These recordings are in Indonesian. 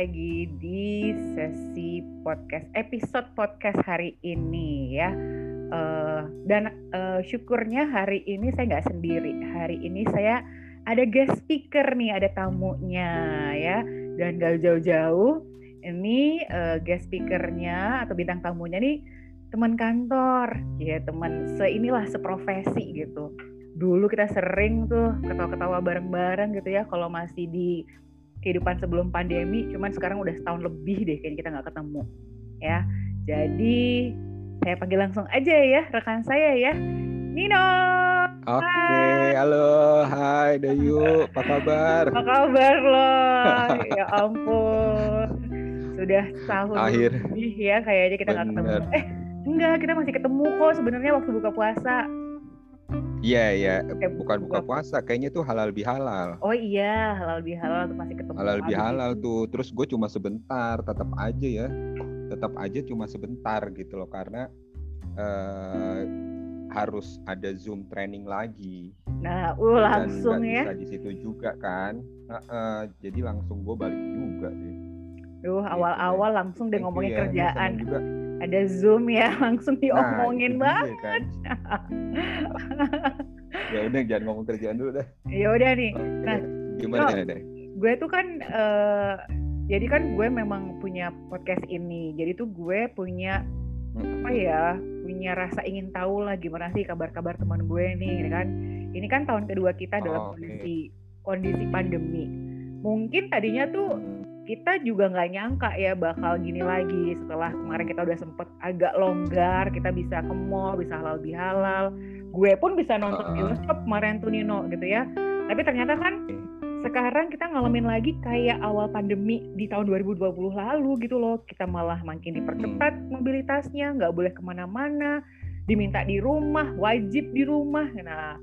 lagi di sesi podcast episode podcast hari ini ya. Uh, dan uh, syukurnya hari ini saya nggak sendiri. Hari ini saya ada guest speaker nih, ada tamunya ya. Dan gak jauh-jauh, ini uh, guest speakernya atau bintang tamunya nih teman kantor, ya teman seinilah seprofesi gitu. Dulu kita sering tuh ketawa-ketawa bareng-bareng gitu ya kalau masih di kehidupan sebelum pandemi cuman sekarang udah setahun lebih deh kayaknya kita nggak ketemu ya jadi saya panggil langsung aja ya rekan saya ya Nino Oke, okay, halo, hai Dayu, apa kabar? Apa kabar lo? ya ampun, sudah setahun Akhir. lebih ya kayaknya kita nggak ketemu. Eh, enggak, kita masih ketemu kok sebenarnya waktu buka puasa. Iya iya, bukan buka puasa, kayaknya tuh halal bihalal. Oh iya, halal bihalal tuh masih ketemu. Halal bihalal gitu. tuh, terus gue cuma sebentar, tetap aja ya, tetap aja cuma sebentar gitu loh, karena uh, harus ada zoom training lagi. Nah, uh langsung Dan ya. Bisa di situ juga kan, uh, uh, jadi langsung gue balik juga sih. Duh, gitu awal-awal langsung deh ngomongin ya, kerjaan. Juga ada zoom ya langsung nah, diomongin nah, banget kan. ya udah jangan ngomong kerjaan dulu deh ya udah nih. Nah gimana oh, deh gue tuh kan uh, jadi kan gue memang punya podcast ini. Jadi tuh gue punya hmm. apa ya punya rasa ingin tahu lah gimana sih kabar-kabar teman gue nih kan. Ini kan tahun kedua kita dalam oh, kondisi kondisi pandemi. Mungkin tadinya tuh kita juga nggak nyangka ya bakal gini lagi. Setelah kemarin kita udah sempet agak longgar kita bisa ke mall bisa halal bihalal. Gue pun bisa nonton bioskop kemarin tuh Nino gitu ya. Tapi ternyata kan sekarang kita ngalamin lagi kayak awal pandemi di tahun 2020 lalu gitu loh. Kita malah makin dipercepat hmm. mobilitasnya nggak boleh ke mana-mana diminta di rumah wajib di rumah. Nah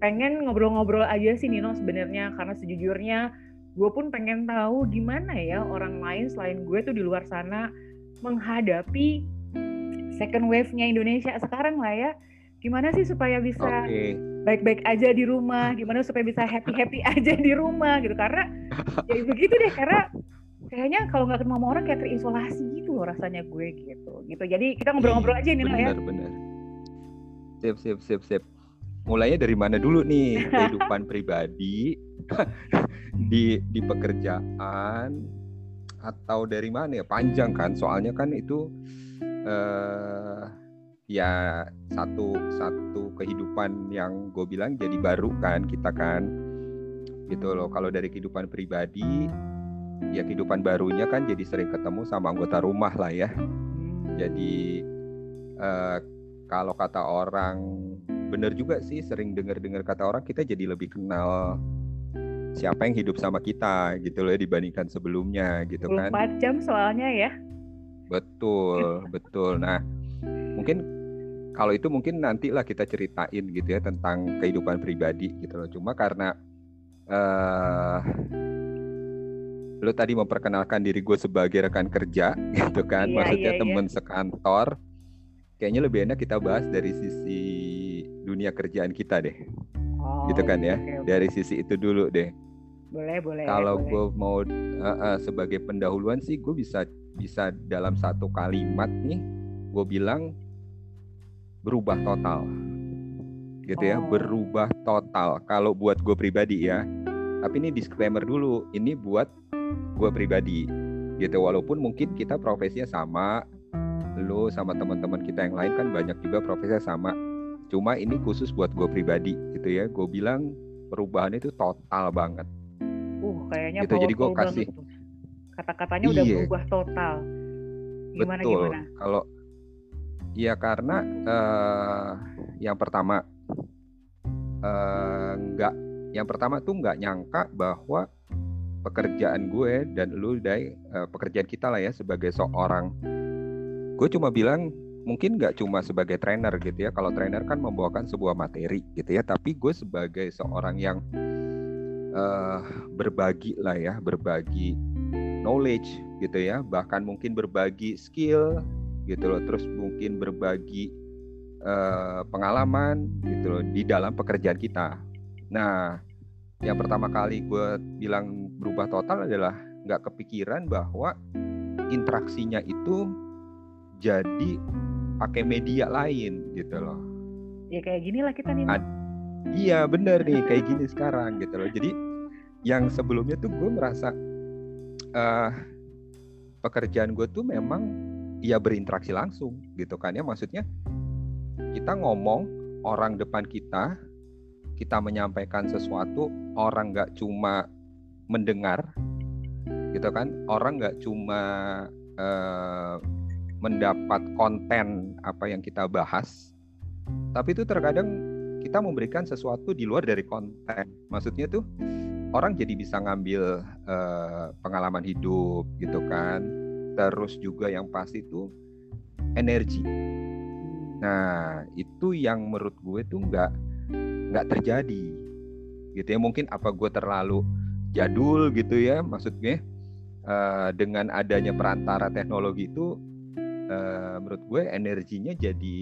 pengen ngobrol-ngobrol aja sih Nino sebenarnya. Karena sejujurnya gue pun pengen tahu gimana ya orang lain selain gue tuh di luar sana menghadapi second wave-nya Indonesia sekarang lah ya. Gimana sih supaya bisa okay. baik-baik aja di rumah, gimana supaya bisa happy-happy aja di rumah gitu. Karena ya begitu deh, karena kayaknya kalau nggak ketemu sama orang kayak terisolasi gitu loh rasanya gue gitu. Gitu. Jadi kita ngobrol-ngobrol aja nih ya. Benar, benar. Sip, sip, sip, sip. Mulainya dari mana dulu nih kehidupan pribadi di di pekerjaan atau dari mana ya? Panjang kan? Soalnya kan itu uh, ya satu satu kehidupan yang gue bilang jadi baru kan kita kan. Gitu loh. Kalau dari kehidupan pribadi ya kehidupan barunya kan jadi sering ketemu sama anggota rumah lah ya. Jadi uh, kalau kata orang bener juga sih sering dengar-dengar kata orang kita jadi lebih kenal siapa yang hidup sama kita gitu loh ya, dibandingkan sebelumnya gitu kan. 4 jam soalnya ya. Betul, betul. Nah, mungkin kalau itu mungkin nantilah kita ceritain gitu ya tentang kehidupan pribadi gitu loh. Cuma karena uh, lo tadi memperkenalkan diri gue sebagai rekan kerja gitu kan, iya, maksudnya iya, iya. temen iya. sekantor. Kayaknya lebih enak kita bahas dari sisi dunia kerjaan kita deh oh, gitu kan ya? okay, okay. dari sisi itu dulu deh. Boleh boleh kalau gue mau uh, uh, sebagai pendahuluan sih gue bisa bisa dalam satu kalimat nih gue bilang berubah total. Gitu ya, oh. ya berubah total. Kalau buat gue pribadi ya tapi ini disclaimer dulu ini buat gue pribadi. Gitu walaupun mungkin kita profesinya sama lo sama teman-teman kita yang lain kan banyak juga profesinya sama Cuma ini khusus buat gue pribadi gitu ya. Gue bilang perubahannya itu total banget. Uh, kayaknya gitu. Jadi gue kasih kata-katanya udah iya. berubah total. Gimana Betul. gimana? Kalau ya karena uh, yang pertama uh, nggak yang pertama tuh nggak nyangka bahwa pekerjaan gue dan lu dari uh, pekerjaan kita lah ya sebagai seorang gue cuma bilang mungkin nggak cuma sebagai trainer gitu ya. Kalau trainer kan membawakan sebuah materi gitu ya. Tapi gue sebagai seorang yang uh, berbagi lah ya berbagi knowledge gitu ya. Bahkan mungkin berbagi skill gitu loh. Terus mungkin berbagi uh, pengalaman gitu loh di dalam pekerjaan kita. Nah yang pertama kali gue bilang berubah total adalah nggak kepikiran bahwa interaksinya itu jadi pakai media lain gitu loh. Ya kayak gini lah kita nih Ad- iya bener nih kayak gini sekarang gitu loh. Jadi yang sebelumnya tuh gue merasa uh, pekerjaan gue tuh memang ya berinteraksi langsung gitu kan ya. Maksudnya kita ngomong orang depan kita kita menyampaikan sesuatu orang nggak cuma mendengar gitu kan. Orang nggak cuma uh, mendapat konten apa yang kita bahas tapi itu terkadang kita memberikan sesuatu di luar dari konten. Maksudnya tuh orang jadi bisa ngambil uh, pengalaman hidup gitu kan terus juga yang pasti itu energi. Nah itu yang menurut gue tuh nggak nggak terjadi gitu ya. Mungkin apa gue terlalu jadul gitu ya maksudnya uh, dengan adanya perantara teknologi itu uh, menurut gue energinya jadi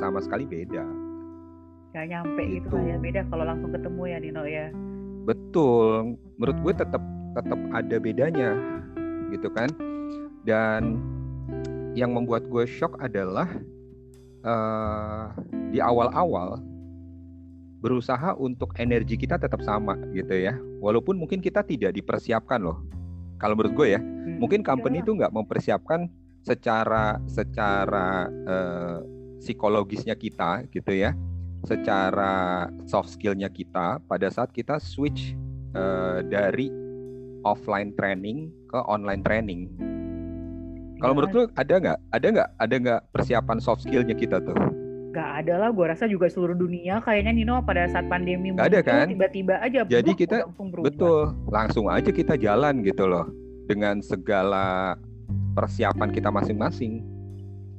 sama sekali beda. Gak nyampe gitu, gitu ya beda kalau langsung ketemu ya Nino ya. Betul, menurut gue tetap tetap ada bedanya gitu kan. Dan yang membuat gue shock adalah uh, di awal-awal berusaha untuk energi kita tetap sama gitu ya. Walaupun mungkin kita tidak dipersiapkan loh. Kalau menurut gue ya, hmm, mungkin company itu nggak mempersiapkan secara secara uh, psikologisnya kita gitu ya. Secara soft skillnya kita pada saat kita switch uh, dari offline training ke online training. Kalau menurut lu ada nggak? Ada nggak? Ada nggak persiapan soft skillnya kita tuh? Gak ada lah, gue rasa juga seluruh dunia kayaknya Nino pada saat pandemi gak ada kan? tiba-tiba aja Jadi kita langsung betul langsung aja kita jalan gitu loh. Dengan segala persiapan kita masing-masing.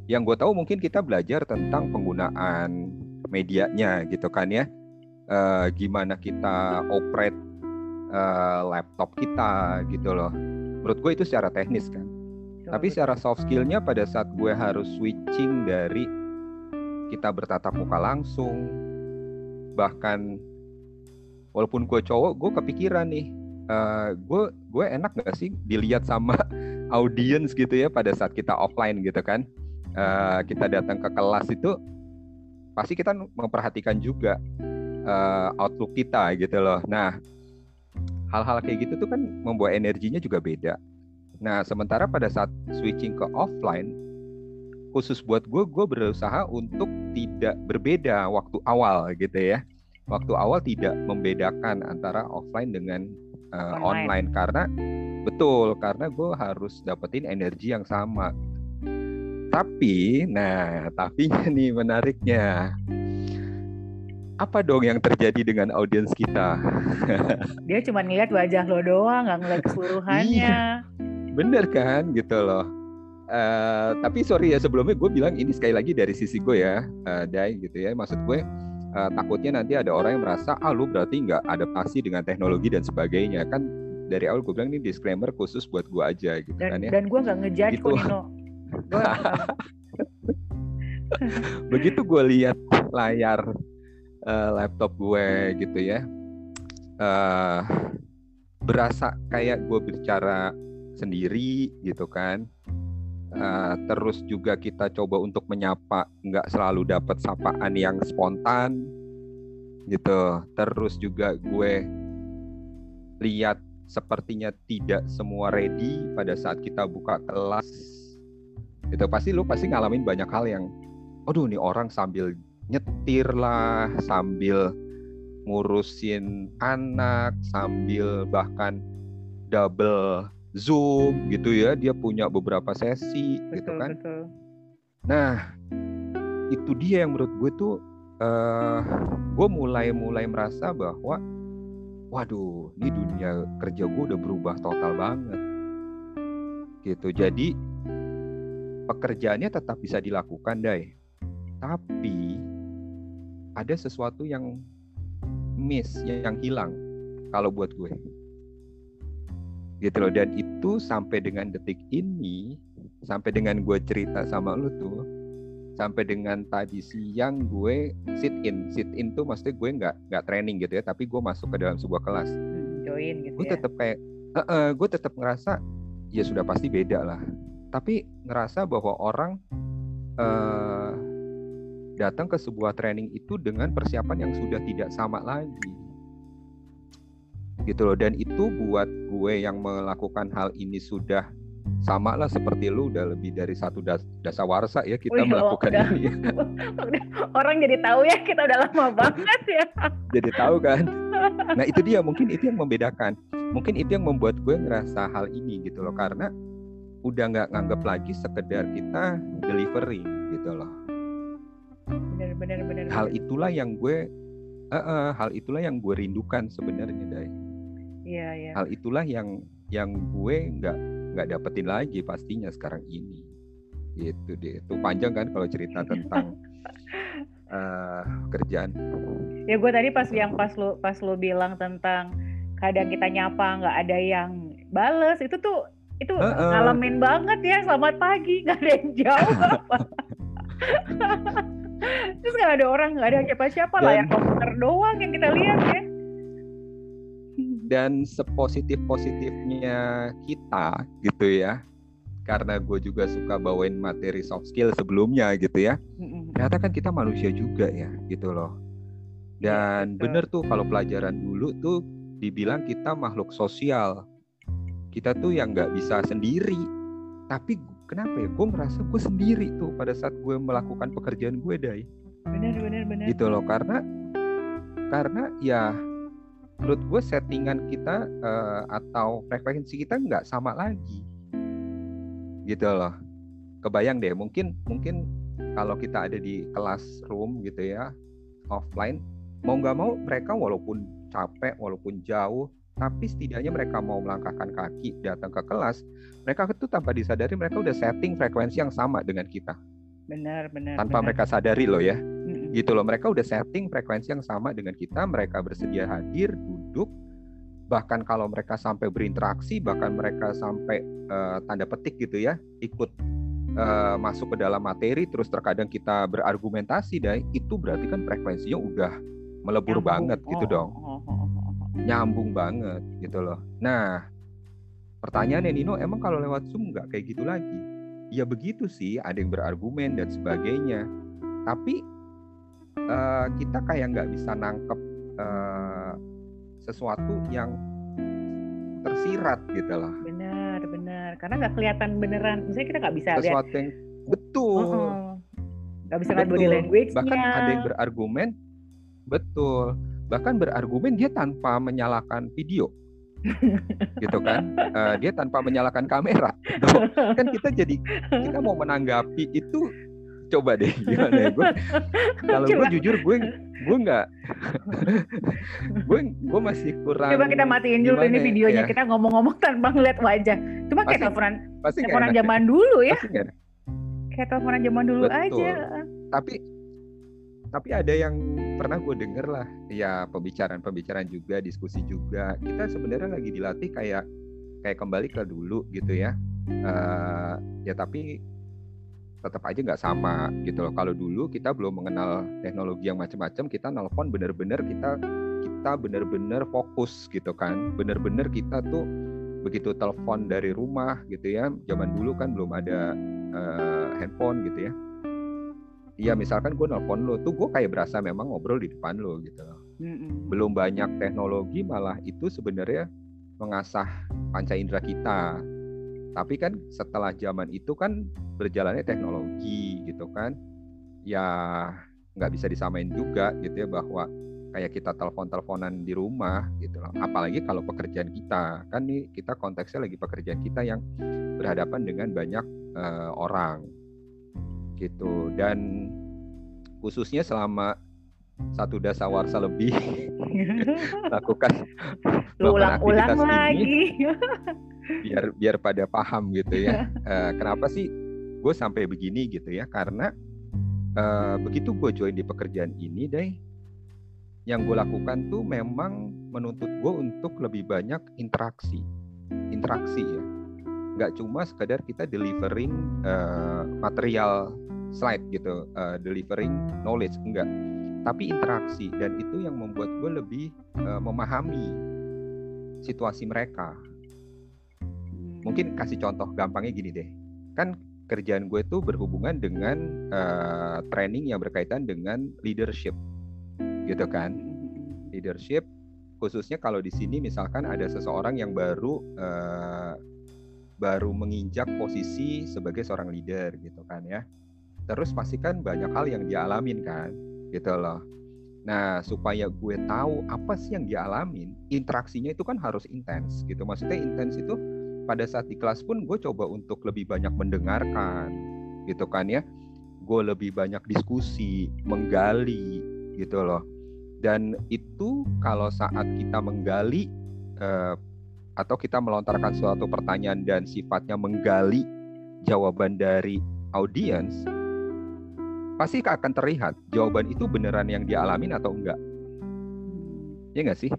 Yang gue tahu mungkin kita belajar tentang penggunaan medianya gitu kan ya. E, gimana kita operate e, laptop kita gitu loh. Menurut gue itu secara teknis kan. Tapi secara soft skillnya pada saat gue harus switching dari kita bertatap muka langsung, bahkan walaupun gue cowok, gue kepikiran nih, uh, gue gue enak gak sih dilihat sama audiens gitu ya pada saat kita offline gitu kan? Uh, kita datang ke kelas itu pasti kita memperhatikan juga uh, outlook kita gitu loh. Nah hal-hal kayak gitu tuh kan membawa energinya juga beda. Nah sementara pada saat switching ke offline khusus buat gue gue berusaha untuk tidak berbeda waktu awal gitu ya. Waktu awal tidak membedakan antara offline dengan uh, online. online. Karena betul karena gue harus dapetin energi yang sama. Tapi nah tapi nih menariknya. Apa dong yang terjadi dengan audiens kita? Dia cuma ngeliat wajah lo doang nggak ngeliat keseluruhannya. Iya, bener kan gitu loh. Uh, tapi sorry ya sebelumnya gue bilang ini sekali lagi dari sisi gue ya uh, Dai gitu ya. Maksud gue uh, takutnya nanti ada orang yang merasa ah lu berarti nggak adaptasi dengan teknologi dan sebagainya. Kan dari awal gue bilang ini disclaimer khusus buat gue aja gitu dan, kan ya. dan gue nggak ngejudge gitu. kok Nino begitu gue lihat layar uh, laptop gue gitu ya uh, berasa kayak gue bicara sendiri gitu kan Uh, terus juga kita coba untuk menyapa nggak selalu dapat sapaan yang spontan gitu. Terus juga gue lihat sepertinya tidak semua ready pada saat kita buka kelas. Itu pasti lu pasti ngalamin banyak hal yang aduh nih orang sambil nyetir lah sambil ngurusin anak sambil bahkan double Zoom gitu ya, dia punya beberapa sesi gitu betul, gitu kan. Betul. Nah, itu dia yang menurut gue tuh uh, gue mulai mulai merasa bahwa waduh, ini dunia kerja gue udah berubah total banget. Gitu. Jadi pekerjaannya tetap bisa dilakukan, Dai. Tapi ada sesuatu yang miss, yang hilang kalau buat gue gitu loh. Dan itu sampai dengan detik ini sampai dengan gue cerita sama lu tuh sampai dengan tadi siang gue sit in. Sit in tuh maksudnya gue nggak nggak training gitu ya tapi gue masuk ke dalam sebuah kelas. Hmm, join gitu gue ya. tetap kayak uh, uh, gue tetap ngerasa ya sudah pasti beda lah. Tapi ngerasa bahwa orang uh, datang ke sebuah training itu dengan persiapan yang sudah tidak sama lagi gitu loh. Dan itu buat gue yang melakukan hal ini sudah sama lah seperti lu udah lebih dari satu das dasawarsa ya kita Wih, melakukan udah, ini orang jadi tahu ya kita udah lama banget ya. Jadi tahu kan? Nah itu dia mungkin itu yang membedakan. Mungkin itu yang membuat gue ngerasa hal ini gitu loh karena udah nggak nganggap lagi sekedar kita delivering gitu loh. Benar benar benar hal itulah yang gue uh, uh, hal itulah yang gue rindukan sebenarnya dai iya iya. Hal itulah yang yang gue nggak nggak dapetin lagi pastinya sekarang ini. Gitu deh. Itu panjang kan kalau cerita tentang uh, kerjaan. Ya gue tadi pas yang pas lo pas lo bilang tentang kadang kita nyapa nggak ada yang bales itu tuh itu uh -uh. ngalamin banget ya. Selamat pagi. Nggak ada yang jawab. Terus nggak ada orang nggak ada siapa-siapa lah yang komputer doang yang kita lihat ya dan sepositif positifnya kita gitu ya. Karena gue juga suka bawain materi soft skill sebelumnya gitu ya. Ternyata kan kita manusia juga ya gitu loh. Iya, dan ya, bener tuh kalau pelajaran dulu tuh dibilang kita makhluk sosial. Kita tuh yang nggak bisa sendiri. Tapi kenapa ya? Gue merasa gue sendiri tuh pada saat gue melakukan pekerjaan gue dai benar benar benar gitu loh karena karena ya menurut gue settingan kita uh, atau frekuensi kita nggak sama lagi gitu loh kebayang deh mungkin mungkin kalau kita ada di kelas room gitu ya offline mau nggak mau mereka walaupun capek walaupun jauh tapi setidaknya mereka mau melangkahkan kaki datang ke kelas, mereka itu tanpa disadari mereka udah setting frekuensi yang sama dengan kita. Benar, benar. Tanpa benar. mereka sadari loh ya. Gitu loh, mereka udah setting frekuensi yang sama dengan kita, mereka bersedia hadir, duduk, bahkan kalau mereka sampai berinteraksi, bahkan mereka sampai uh, tanda petik gitu ya, ikut uh, masuk ke dalam materi, terus terkadang kita berargumentasi, dan itu berarti kan frekuensinya udah melebur Nyambung. banget gitu oh, dong. Oh, oh, oh nyambung banget gitu loh. Nah, pertanyaannya Nino, emang kalau lewat Zoom nggak kayak gitu lagi? Ya begitu sih, ada yang berargumen dan sebagainya. Tapi uh, kita kayak nggak bisa nangkep uh, sesuatu yang tersirat gitu loh. Benar, benar. Karena nggak kelihatan beneran. Misalnya kita nggak bisa sesuatu lihat. yang betul. Nggak bisa lihat body language-nya. Bahkan ada yang berargumen, betul bahkan berargumen dia tanpa menyalakan video gitu kan uh, dia tanpa menyalakan kamera kan kita jadi kita mau menanggapi itu coba deh gimana ya? Gue kalau gue jujur gue gue nggak gue gue masih kurang coba kita matiin dulu ini ya? videonya ya? kita ngomong-ngomong tanpa ngeliat wajah. Cuma kayak teleponan teleponan zaman dulu ya. Kayak teleponan zaman dulu Betul. aja tapi tapi ada yang pernah gue denger lah. Ya pembicaraan-pembicaraan juga diskusi juga. Kita sebenarnya lagi dilatih kayak kayak kembali ke dulu gitu ya. Uh, ya tapi tetap aja nggak sama gitu loh. Kalau dulu kita belum mengenal teknologi yang macam-macam kita nelpon bener-bener kita kita bener-bener fokus gitu kan. Bener-bener kita tuh begitu telepon dari rumah gitu ya. Zaman dulu kan belum ada uh, handphone gitu ya. Iya misalkan gue nelfon lo tuh gue kayak berasa memang ngobrol di depan lo gitu Mm-mm. Belum banyak teknologi malah itu sebenarnya mengasah panca indera kita. Tapi kan setelah zaman itu kan berjalannya teknologi gitu kan. Ya nggak bisa disamain juga gitu ya bahwa kayak kita telepon-teleponan di rumah gitu loh. Apalagi kalau pekerjaan kita kan nih kita konteksnya lagi pekerjaan kita yang berhadapan dengan banyak uh, orang gitu dan khususnya selama satu dasa warsa lebih. Lakukan ulang-ulang lagi. biar biar pada paham gitu ya. Uh, kenapa sih gue sampai begini gitu ya? Karena uh, begitu gue join di pekerjaan ini deh yang gue lakukan tuh memang menuntut gue untuk lebih banyak interaksi. Interaksi ya. Nggak cuma sekadar kita delivering uh, material slide gitu uh, delivering knowledge enggak tapi interaksi dan itu yang membuat gue lebih uh, memahami situasi mereka. Mungkin kasih contoh gampangnya gini deh. Kan kerjaan gue tuh berhubungan dengan uh, training yang berkaitan dengan leadership gitu kan? Leadership khususnya kalau di sini misalkan ada seseorang yang baru uh, baru menginjak posisi sebagai seorang leader gitu kan ya. Terus pasti kan banyak hal yang dialamin kan gitu loh. Nah supaya gue tahu apa sih yang dialamin interaksinya itu kan harus intens gitu. Maksudnya intens itu pada saat di kelas pun gue coba untuk lebih banyak mendengarkan gitu kan ya. Gue lebih banyak diskusi menggali gitu loh. Dan itu kalau saat kita menggali eh, atau kita melontarkan suatu pertanyaan dan sifatnya menggali jawaban dari audiens pasti akan terlihat jawaban itu beneran yang dialamin atau enggak ya enggak sih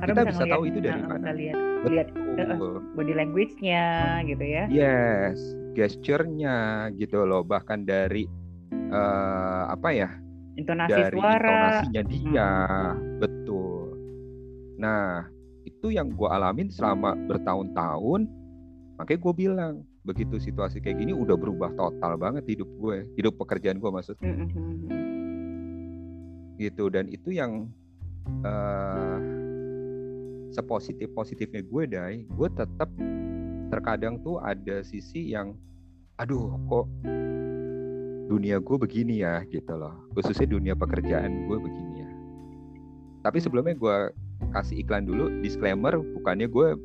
Karena kita bisa, tahu itu dari mana lihat lihat uh, body language-nya gitu ya. Yes, gesture-nya gitu loh, bahkan dari uh, apa ya? Intonasi dari suara. intonasinya dia, hmm. betul. Nah, itu yang gue alamin selama bertahun-tahun. Makanya gue bilang, begitu situasi kayak gini udah berubah total banget hidup gue, hidup pekerjaan gue maksudnya. Mm -hmm. Gitu dan itu yang uh, sepositif positifnya gue dai gue tetap terkadang tuh ada sisi yang aduh kok dunia gue begini ya gitu loh khususnya dunia pekerjaan gue begini ya tapi sebelumnya gue kasih iklan dulu disclaimer bukannya gue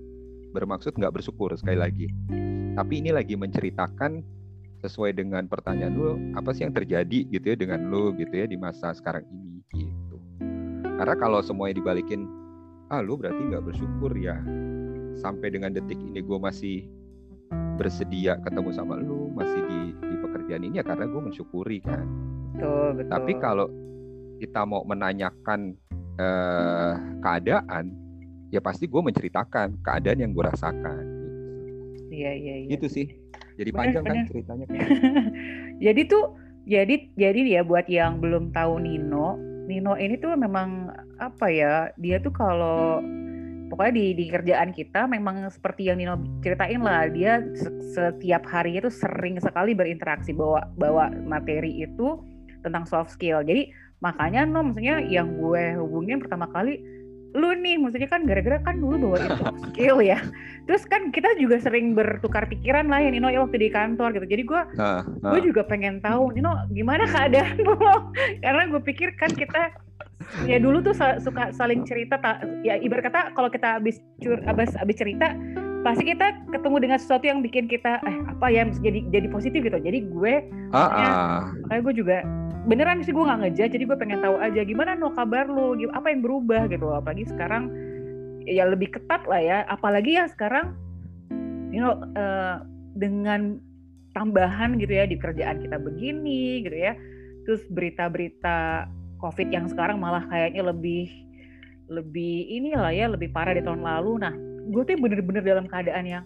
bermaksud nggak bersyukur sekali lagi. Tapi ini lagi menceritakan sesuai dengan pertanyaan lu apa sih yang terjadi gitu ya dengan lu gitu ya di masa sekarang ini gitu. Karena kalau semuanya dibalikin ah lu berarti nggak bersyukur ya. Sampai dengan detik ini gue masih bersedia ketemu sama lu masih di di pekerjaan ini ya karena gue mensyukuri kan. Betul, betul. tapi kalau kita mau menanyakan eh, keadaan ya pasti gue menceritakan keadaan yang gue rasakan iya iya iya itu sih. jadi bener, panjang kan bener. kan ceritanya. Jadi tuh jadi jadi ya buat yang belum tahu Nino Nino ini tuh memang apa ya dia tuh kalau pokoknya di di kerjaan kita memang seperti yang Nino ceritain lah dia setiap hari itu sering sekali berinteraksi bawa bawa materi itu tentang soft skill. Jadi makanya no maksudnya yang gue hubungin pertama kali lu nih maksudnya kan gara-gara kan dulu bawa itu skill ya. Terus kan kita juga sering bertukar pikiran lah ya Nino ya waktu di kantor gitu. Jadi gue uh, uh. gue juga pengen tahu Nino gimana keadaan lo karena gue pikir kan kita ya dulu tuh suka saling cerita ya ibarat kata kalau kita habis cur habis habis cerita pasti kita ketemu dengan sesuatu yang bikin kita eh apa ya jadi jadi positif gitu. Jadi gue uh, uh. kayak gue juga beneran sih gue nggak ngejat jadi gue pengen tahu aja gimana no kabar lo apa yang berubah gitu apalagi sekarang ya lebih ketat lah ya. Apalagi ya sekarang you know uh, dengan tambahan gitu ya di kerjaan kita begini gitu ya. Terus berita-berita covid yang sekarang malah kayaknya lebih lebih inilah ya lebih parah di tahun lalu. Nah gue tuh bener-bener dalam keadaan yang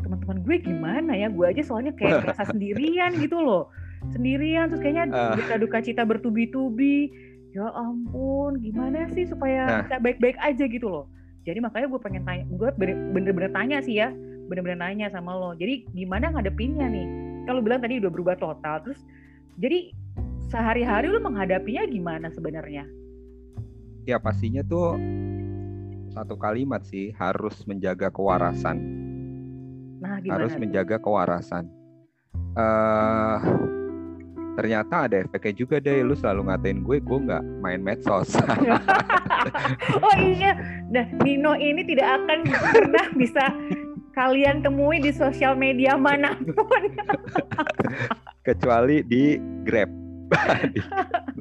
teman-teman gue gimana ya? Gue aja soalnya kayak merasa sendirian gitu loh. Sendirian terus kayaknya uh. duka duka cita bertubi-tubi. Ya ampun gimana sih supaya nah. bisa baik-baik aja gitu loh. Jadi makanya gue pengen tanya gue bener-bener tanya sih ya bener-bener nanya sama lo. Jadi gimana ngadepinnya nih? Kalau bilang tadi udah berubah total terus jadi sehari-hari lo menghadapinya gimana sebenarnya? Ya pastinya tuh satu kalimat sih harus menjaga kewarasan. Nah, harus tuh? menjaga kewarasan. Uh, ternyata ada efeknya juga deh lu selalu ngatain gue gue nggak main medsos. Oh iya. Nah Nino ini tidak akan pernah bisa kalian temui di sosial media mana pun. Kecuali di Grab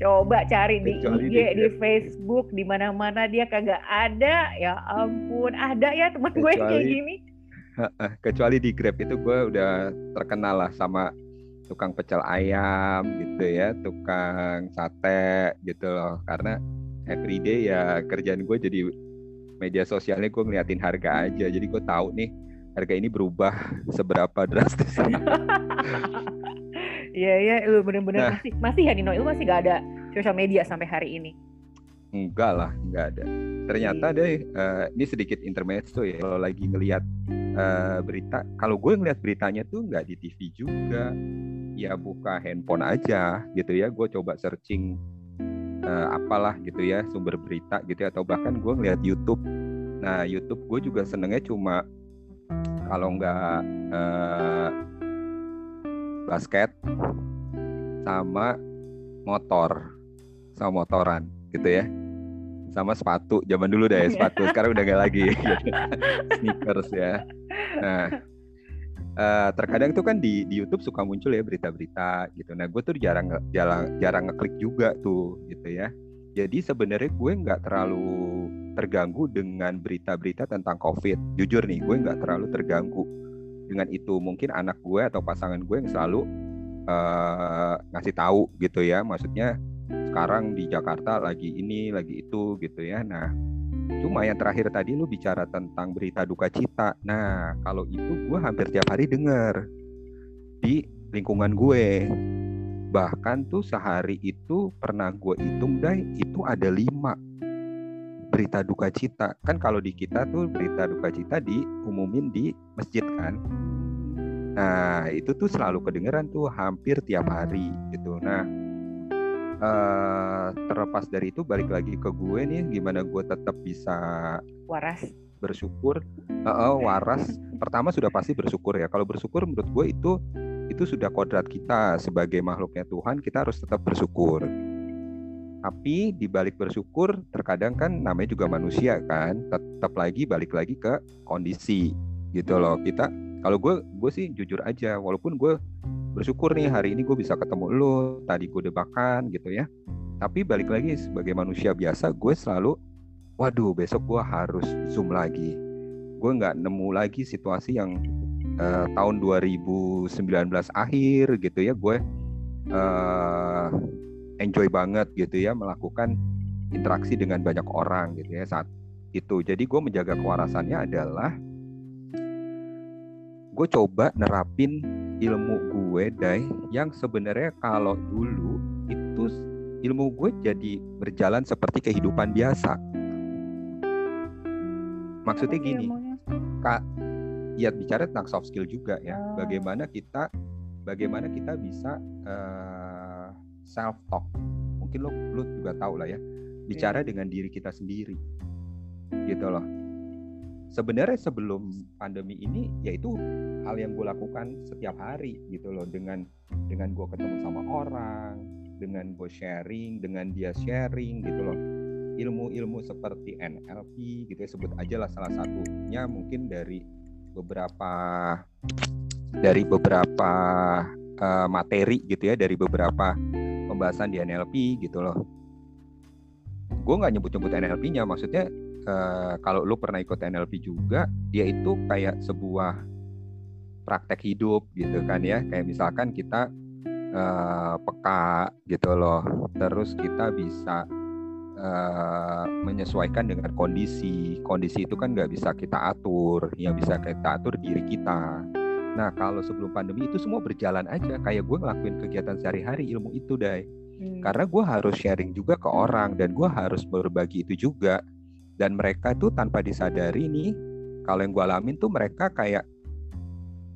coba cari di IG di, di Facebook di mana-mana dia kagak ada ya ampun ada ya teman gue kayak gini kecuali di Grab itu gue udah terkenal lah sama tukang pecel ayam gitu ya, tukang sate gitu loh. Karena everyday ya kerjaan gue jadi media sosialnya gue ngeliatin harga aja. Jadi gue tahu nih harga ini berubah seberapa drastis. Iya iya, lu bener-bener nah, masih masih ya Nino, lu masih gak ada sosial media sampai hari ini? Enggak lah, enggak ada. ternyata deh uh, ini sedikit intermezzo ya kalau lagi ngelihat uh, berita. Kalau gue ngelihat beritanya tuh nggak di TV juga. Ya buka handphone aja gitu ya. Gue coba searching uh, apalah gitu ya sumber berita gitu ya. Atau bahkan gue ngeliat YouTube. Nah YouTube gue juga senengnya cuma kalau nggak uh, basket sama motor sama motoran gitu ya. Sama sepatu zaman dulu deh sepatu sekarang udah gak lagi. Sneakers ya. Nah uh, terkadang tuh kan di di YouTube suka muncul ya berita-berita gitu. Nah gue tuh jarang jarang jarang ngeklik juga tuh gitu ya. Jadi sebenarnya gue nggak terlalu terganggu dengan berita-berita tentang COVID. Jujur nih gue nggak terlalu terganggu dengan itu mungkin anak gue atau pasangan gue yang selalu uh, ngasih tahu gitu ya maksudnya sekarang di Jakarta lagi ini lagi itu gitu ya. Nah cuma yang terakhir tadi lu bicara tentang berita duka cita. Nah kalau itu gue hampir tiap hari denger di lingkungan gue. Bahkan tuh sehari itu pernah gue hitung deh itu ada lima berita duka cita. Kan kalau di kita tuh berita duka cita diumumin di masjid kan nah itu tuh selalu kedengeran tuh hampir tiap hari gitu. Nah uh, terlepas dari itu balik lagi ke gue nih gimana gue tetap bisa waras. bersyukur. Uh, uh, waras. Pertama sudah pasti bersyukur ya. Kalau bersyukur menurut gue itu itu sudah kodrat kita. Sebagai makhluknya Tuhan kita harus tetap bersyukur. Tapi di balik bersyukur terkadang kan namanya juga manusia kan tetap lagi balik lagi ke kondisi gitu loh. Kita kalau gue gue sih jujur aja walaupun gue bersyukur nih hari ini gue bisa ketemu lo tadi gue debakan gitu ya. Tapi balik lagi sebagai manusia biasa gue selalu waduh besok gue harus zoom lagi. Gue nggak nemu lagi situasi yang uh, tahun 2019 akhir gitu ya. Gue uh, enjoy banget gitu ya melakukan interaksi dengan banyak orang gitu ya saat itu. Jadi gue menjaga kewarasannya adalah gue coba nerapin ilmu gue dai yang sebenarnya kalau dulu itu ilmu gue jadi berjalan seperti kehidupan biasa. Maksudnya gini kak ya bicara tentang soft skill juga ya. Oh. bagaimana kita bagaimana kita bisa uh, eh, self talk mungkin lo lo juga tahu lah ya. Bicara yeah. dengan diri kita sendiri. Gitu loh sebenarnya sebelum pandemi ini yaitu hal yang gue lakukan setiap hari gitu loh. Dengan dengan gue ketemu sama orang dengan gue sharing dengan dia sharing gitu loh. Ilmu-ilmu seperti NLP gitu ya sebut aja lah salah satunya mungkin dari beberapa dari beberapa uh, materi gitu ya dari beberapa pembahasan di NLP gitu loh. Gue nggak nyebut-nyebut NLP-nya maksudnya uh, kalau lu pernah ikut NLP juga yaitu kayak sebuah praktek hidup gitu kan ya. Kayak misalkan kita uh, peka gitu loh. Terus kita bisa uh, menyesuaikan dengan kondisi. Kondisi itu kan nggak bisa kita atur. Yang bisa kita atur diri kita. Nah kalau sebelum pandemi itu semua berjalan aja. Kayak gue ngelakuin kegiatan sehari-hari ilmu itu deh hmm. karena gue harus sharing juga ke orang dan gue harus berbagi itu juga dan mereka tuh tanpa disadari nih kalau yang gue alamin tuh mereka kayak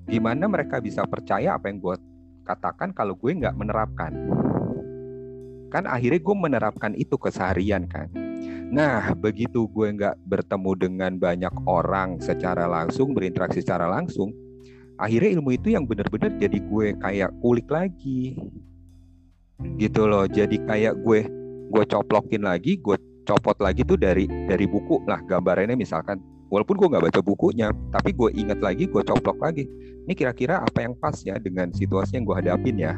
gimana mereka bisa percaya apa yang gue katakan kalau gue nggak menerapkan? Kan akhirnya gue menerapkan itu keseharian kan. Nah begitu gue nggak bertemu dengan banyak orang secara langsung berinteraksi secara langsung akhirnya ilmu itu yang benar-benar jadi gue kayak kulik lagi. Gitu loh jadi kayak gue gue coplokin lagi gue copot lagi tuh dari dari buku. Lah gambarannya misalkan walaupun gue nggak baca bukunya tapi gue inget lagi gue coplok lagi. Ini kira-kira apa yang pas ya dengan situasi yang gue hadapin ya?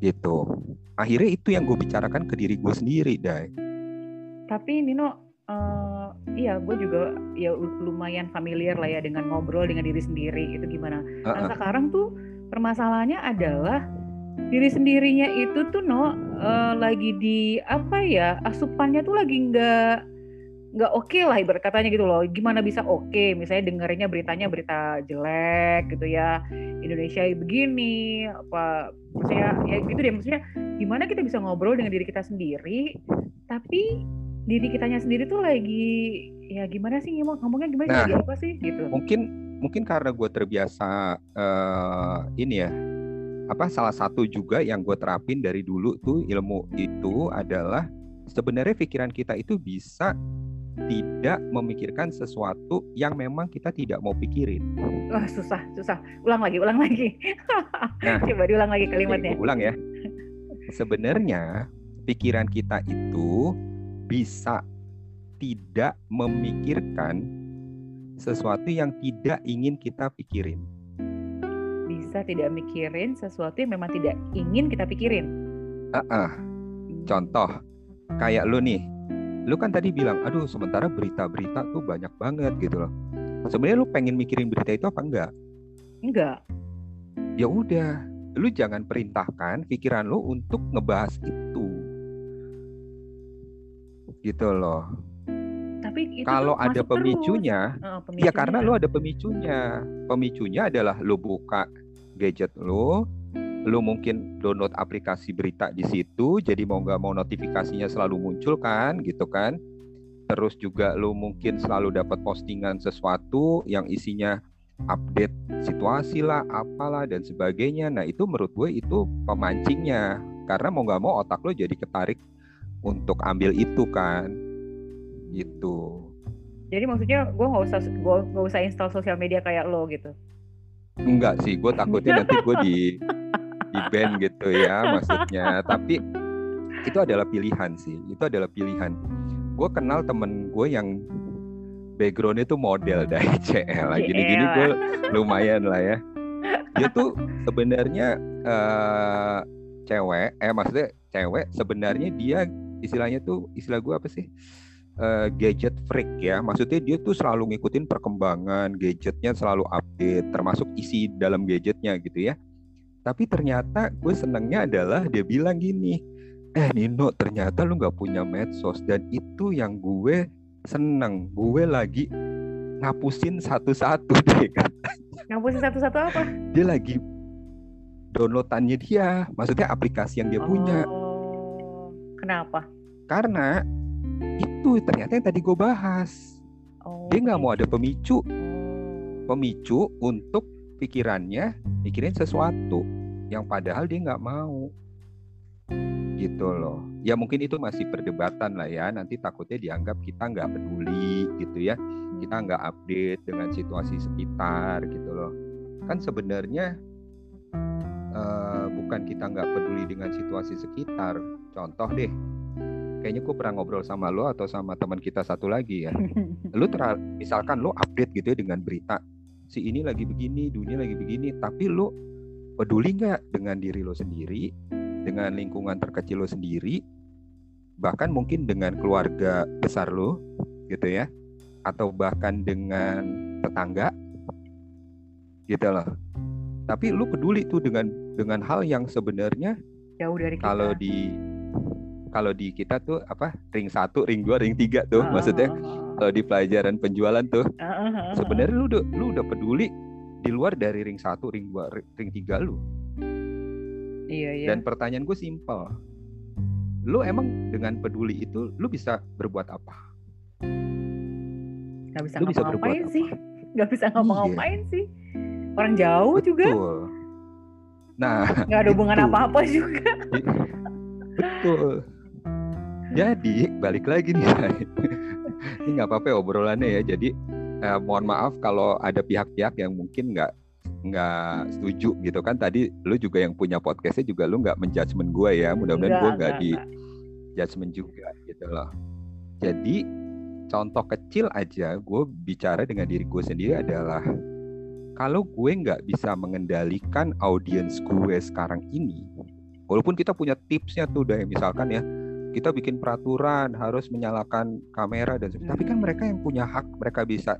Gitu. Akhirnya itu yang gue bicarakan ke diri gue sendiri dai tapi Nino uh, iya gue juga ya lumayan familiar lah ya dengan ngobrol dengan diri sendiri itu gimana. Uh -uh. nah sekarang tuh permasalahannya adalah diri sendirinya itu tuh no uh, lagi di apa ya asupannya tuh lagi nggak nggak oke okay lah ibarat katanya gitu loh gimana bisa oke okay? misalnya dengerinnya beritanya berita jelek gitu ya Indonesia begini apa maksudnya ya gitu deh maksudnya gimana kita bisa ngobrol dengan diri kita sendiri tapi diri kitanya sendiri tuh lagi ya gimana sih ngomong ngomongnya gimana Nah. lagi apa sih gitu mungkin mungkin karena gue terbiasa eh, ini ya apa salah satu juga yang gue terapin dari dulu tuh ilmu itu adalah sebenarnya pikiran kita itu bisa tidak memikirkan sesuatu yang memang kita tidak mau pikirin. wah susah susah ulang lagi ulang lagi Nah. coba diulang lagi kalimatnya gua ulang ya. Sebenarnya pikiran kita itu bisa tidak memikirkan sesuatu yang tidak ingin kita pikirin. Bisa tidak mikirin sesuatu yang memang tidak ingin kita pikirin Ah, ah. contoh kayak lu nih, lu kan tadi bilang, aduh sementara berita-berita tuh banyak banget gitu loh. Sebenarnya lu pengen mikirin berita itu apa enggak? enggak Ya udah, lu jangan perintahkan pikiran lu untuk ngebahas itu. Gitu loh. tapi itu Kalau tuh ada masuk terus. pemicunya, Ya karena pemicunya. lu ada pemicunya. Pemicunya adalah lu buka gadget lu, lu mungkin download aplikasi berita di situ, jadi mau nggak mau notifikasinya selalu muncul kan, gitu kan. Terus juga lu mungkin selalu dapat postingan sesuatu yang isinya update situasi lah, apalah dan sebagainya. Nah itu menurut gue itu pemancingnya. Karena mau nggak mau otak lu jadi ketarik untuk ambil itu kan, gitu. jadi maksudnya gue nggak usah gue nggak usah install sosial media kayak lo gitu Enggak sih, gue takutnya nanti gue di di ban gitu ya maksudnya. Tapi itu adalah pilihan sih, itu adalah pilihan. Gue kenal temen gue yang backgroundnya tuh model dari CL. Gini-gini gue lumayan lah ya. Dia tuh sebenarnya eh, cewek, eh maksudnya cewek sebenarnya dia istilahnya tuh istilah gue apa sih? Eh, gadget freak ya. Maksudnya dia tuh selalu ngikutin perkembangan gadgetnya selalu update, termasuk isi dalam gadgetnya gitu ya. Tapi ternyata gue senengnya adalah dia bilang gini, eh Nino ternyata lu nggak punya medsos dan itu yang gue seneng. Gue lagi ngapusin satu-satu deh kan. ngapusin satu-satu apa Dia lagi downloadannya dia, maksudnya aplikasi yang dia punya. oh kenapa Karena itu ternyata yang tadi gue bahas. oh Dia nggak mau ada pemicu, Oh. pemicu untuk pikirannya mikirin sesuatu yang padahal dia nggak mau. Gitu loh. Ya mungkin itu masih perdebatan lah ya. Nanti takutnya dianggap kita nggak peduli gitu ya. Kita nggak update dengan situasi sekitar gitu loh. Kan sebenarnya eh, bukan kita nggak peduli dengan situasi sekitar. Contoh deh kayaknya gue pernah ngobrol sama lo atau sama teman kita satu lagi ya. Lu ter misalkan lu update gitu ya dengan berita si ini lagi begini dunia lagi begini tapi lu peduli nggak dengan diri lo sendiri dengan lingkungan terkecil lo sendiri bahkan mungkin dengan keluarga besar lo gitu ya atau bahkan dengan tetangga gitu loh. Tapi lu peduli tuh dengan dengan hal yang sebenarnya jauh dari kita. kalau di kalau di kita tuh apa ring satu ring dua ring tiga tuh Ah, maksudnya kalau di pelajaran penjualan tuh. Ah, ah. sebenarnya lu udah lu udah peduli di luar dari ring satu ring dua ri- ring tiga lu. Iya iya. Dan pertanyaan gue simpel. Lu emang dengan peduli itu lu bisa berbuat apa? Nggak bisa ngapa-ngapain apa? sih. Nggak bisa ngapa-ngapain sih. Orang jauh juga. Betul nah. Nggak ada hubungan apa-apa juga. Betul jadi balik lagi nih ini nggak apa-apa ya obrolannya ya. Jadi eh, mohon maaf kalau ada pihak-pihak yang mungkin nggak nggak setuju gitu kan. Tadi lu juga yang punya podcastnya juga lu nggak menjudgment gue ya. Mudah-mudahan gue nggak di judgment juga gitu loh. Jadi contoh kecil aja gue bicara dengan diri gue sendiri adalah kalau gue nggak bisa mengendalikan audiens gue sekarang ini walaupun kita punya tipsnya tuh dari misalkan ya kita bikin peraturan harus menyalakan kamera dan sebagainya. tapi kan mereka yang punya hak mereka bisa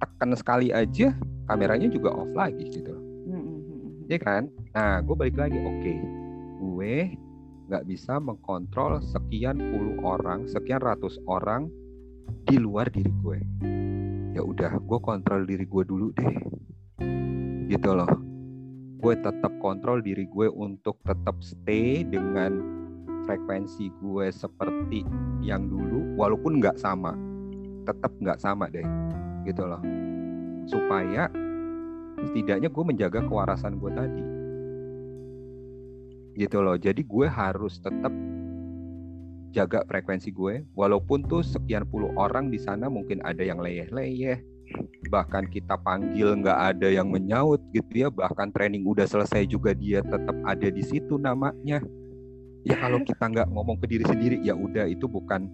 tekan sekali aja kameranya juga off lagi gitu. Hmm, hmm, hmm, hmm. ya kan? Nah gue balik lagi oke. Gue nggak bisa mengkontrol sekian puluh orang sekian ratus orang di luar diri gue. Ya udah gue kontrol diri gue dulu deh. Gitu loh. Gue tetap kontrol diri gue untuk tetap stay dengan frekuensi gue seperti yang dulu walaupun nggak sama. Tetap nggak sama deh gitu loh. Supaya setidaknya gue menjaga kewarasan gue tadi. Gitu loh jadi gue harus tetap jaga frekuensi gue walaupun tuh sekian puluh orang di sana mungkin ada yang leyeh-leyeh bahkan kita panggil nggak ada yang menyaut gitu ya bahkan training udah selesai juga dia tetap ada di situ namanya ya kalau kita nggak ngomong ke diri sendiri ya udah itu bukan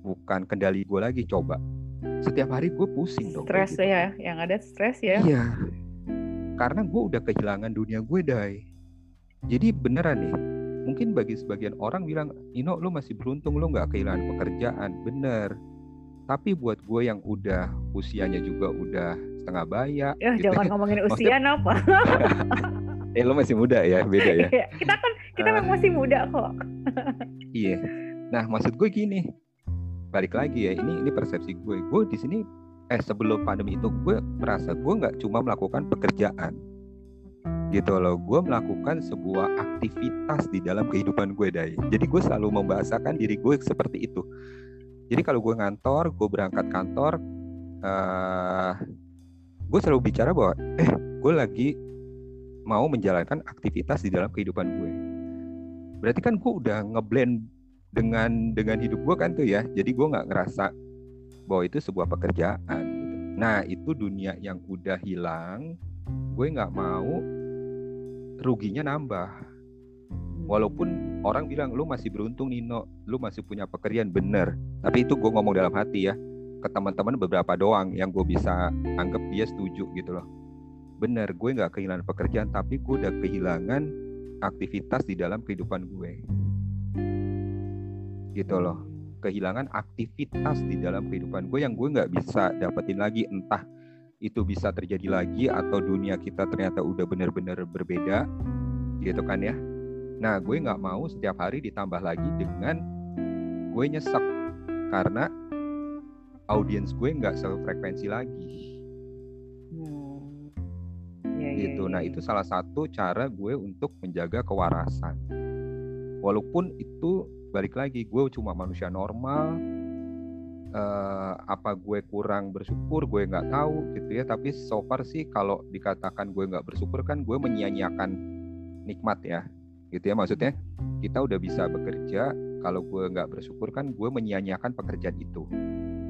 bukan kendali gue lagi coba. Setiap hari gue pusing dong stres gitu. ya yang ada stres ya. Iya. Karena gue udah kehilangan dunia gue dai. Jadi beneran nih mungkin bagi sebagian orang bilang Ino lu masih beruntung lu nggak kehilangan pekerjaan. Bener. Tapi buat gue yang udah usianya juga udah setengah baya ya gitu jangan ya. ngomongin usia apa eh lo masih muda ya beda ya? Iya, kita kan kita uh, masih muda kok. Iya. Nah maksud gue gini. Balik lagi ya ini ini persepsi gue. Gue di sini eh sebelum pandemi itu gue merasa gue nggak cuma melakukan pekerjaan. Gitu loh gue melakukan sebuah aktivitas di dalam kehidupan gue dai jadi gue selalu membahasakan diri gue seperti itu. Jadi kalau gue ngantor gue berangkat kantor uh, gue selalu bicara bahwa eh gue lagi mau menjalankan aktivitas di dalam kehidupan gue. Berarti kan gue udah ngeblend dengan dengan hidup gue kan tuh ya. Jadi gue nggak ngerasa bahwa itu sebuah pekerjaan gitu. nah itu dunia yang udah hilang gue nggak mau ruginya nambah. Walaupun orang bilang lu masih beruntung Nino. Lu masih punya pekerjaan. Bener. Tapi itu gue ngomong dalam hati ya ke teman-teman beberapa doang yang gue bisa anggap dia setuju gitu loh bener gue nggak kehilangan pekerjaan tapi gue udah kehilangan aktivitas di dalam kehidupan gue. Gitu loh. Kehilangan aktivitas di dalam kehidupan gue yang gue nggak bisa dapetin lagi. Entah itu bisa terjadi lagi atau dunia kita ternyata udah bener-bener berbeda gitu kan ya. Nah, gue nggak mau setiap hari ditambah lagi dengan gue nyesek karena audiens gue nggak sefrekuensi lagi. Gitu. Nah, itu salah satu cara gue untuk menjaga kewarasan. Walaupun itu balik lagi gue cuma manusia normal. Uh, apa gue kurang bersyukur gue nggak tahu gitu ya tapi so far sih kalau dikatakan gue nggak bersyukur kan gue menyia-nyiakan nikmat ya gitu ya maksudnya kita udah bisa bekerja kalau gue nggak bersyukur kan gue menyia-nyiakan pekerjaan itu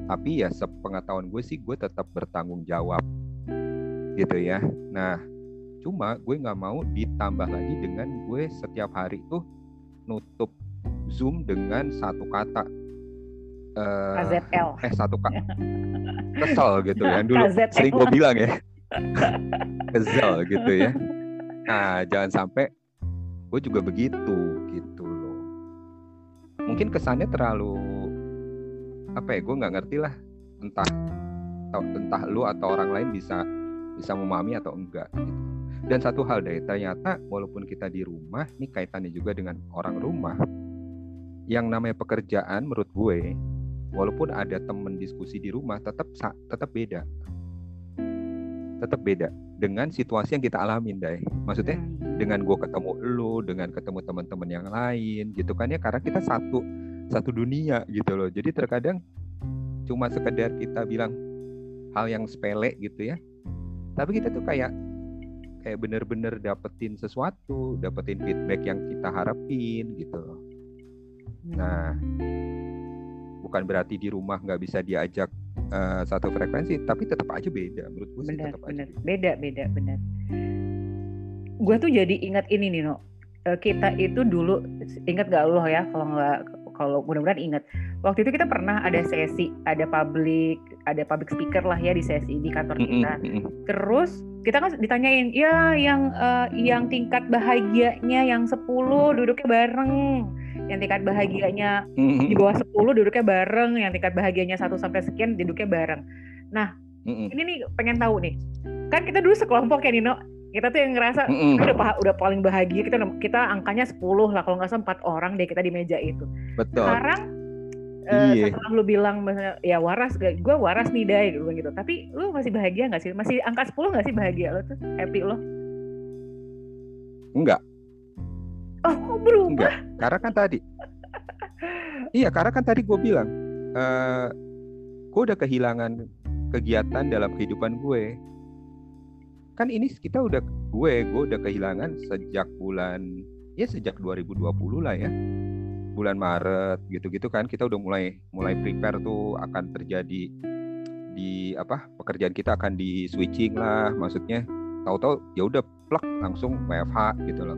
tapi ya sepengetahuan gue sih gue tetap bertanggung jawab gitu ya nah cuma gue nggak mau ditambah lagi dengan gue setiap hari tuh nutup zoom dengan satu kata. Uh, KZL eh satu kata kesel gitu ya dulu KZL. sering gue bilang ya. Kesel gitu ya. Nah jangan sampai gue juga begitu gitu loh. Mungkin kesannya terlalu apa ya gue nggak ngerti lah. Entah entah lu atau orang lain bisa bisa memahami atau enggak gitu. Dan satu hal deh ternyata walaupun kita di rumah ini kaitannya juga dengan orang rumah yang namanya pekerjaan menurut gue walaupun ada temen diskusi di rumah tetap tetap beda. Tetap beda dengan situasi yang kita alamin deh. Maksudnya hmm. dengan gue ketemu lu dengan ketemu teman-teman yang lain gitu kan ya karena kita satu satu dunia gitu loh. Jadi terkadang cuma sekedar kita bilang hal yang sepele gitu ya. Tapi kita tuh kayak kayak bener-bener dapetin sesuatu dapetin feedback yang kita harapin gitu. Loh nah bukan berarti di rumah nggak bisa diajak uh, satu frekuensi tapi tetap aja beda. Menurut gue benar, tetap benar. aja beda. Beda benar gue tuh jadi ingat ini nih no uh, kita itu dulu ingat gak lo ya kalau nggak kalau mudah-mudahan ingat. Waktu itu kita pernah ada sesi ada public ada public speaker lah ya di sesi di kantor kita. terus kita kan ditanyain ya yang uh, yang tingkat bahagianya yang 10 duduknya bareng. Yang tingkat bahagianya di bawah 10 duduknya bareng, yang tingkat bahagianya satu sampai sekian duduknya bareng. Nah, ini nih pengen tahu nih. Kan kita dulu sekelompok ya Nino, kita tuh yang ngerasa mm-hmm. kita udah udah paling bahagia, kita kita angkanya 10 lah kalau nggak salah 4 orang deh kita di meja itu. Betul. Sekarang uh, setelah lu bilang ya waras gue waras nih dai gitu, gitu. Tapi lu masih bahagia nggak sih? Masih angka 10 nggak sih bahagia lo tuh? Happy lo enggak Oh, berubah? Enggak, karena kan tadi. Iya karena kan tadi gue bilang uh, gue udah kehilangan kegiatan dalam kehidupan gue kan ini kita udah gue gue udah kehilangan sejak bulan ya sejak 2020 lah ya. Bulan Maret gitu-gitu kan kita udah mulai mulai prepare tuh akan terjadi di apa pekerjaan kita akan di switching lah maksudnya. Tahu-tahu ya udah plek langsung WFH gitu loh.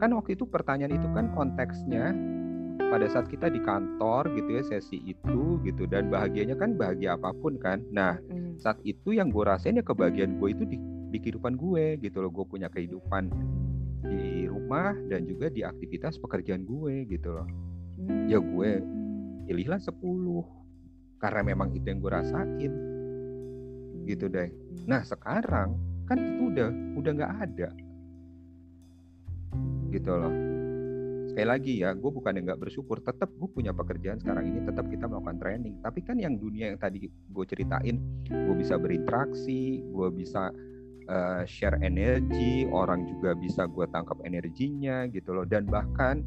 Kan waktu itu pertanyaan itu kan konteksnya pada saat kita di kantor gitu ya sesi itu gitu dan bahagianya kan bahagia apa pun kan. Nah saat itu yang gue rasain ya kebahagiaan gue itu di, di kehidupan gue gitu loh. Gue punya kehidupan di rumah dan juga di aktivitas pekerjaan gue gitu loh. Ya gue pilihlah 10 karena memang itu yang gue rasain. Gitu deh. Nah sekarang kan itu udah udah nggak ada. Gitu loh sekali lagi ya gue bukan yang nggak bersyukur tetap gue punya pekerjaan sekarang ini tetap kita melakukan training tapi kan yang dunia yang tadi gue ceritain gue bisa berinteraksi gue bisa uh, share energi, orang juga bisa gue tangkap energinya gitu loh. Dan bahkan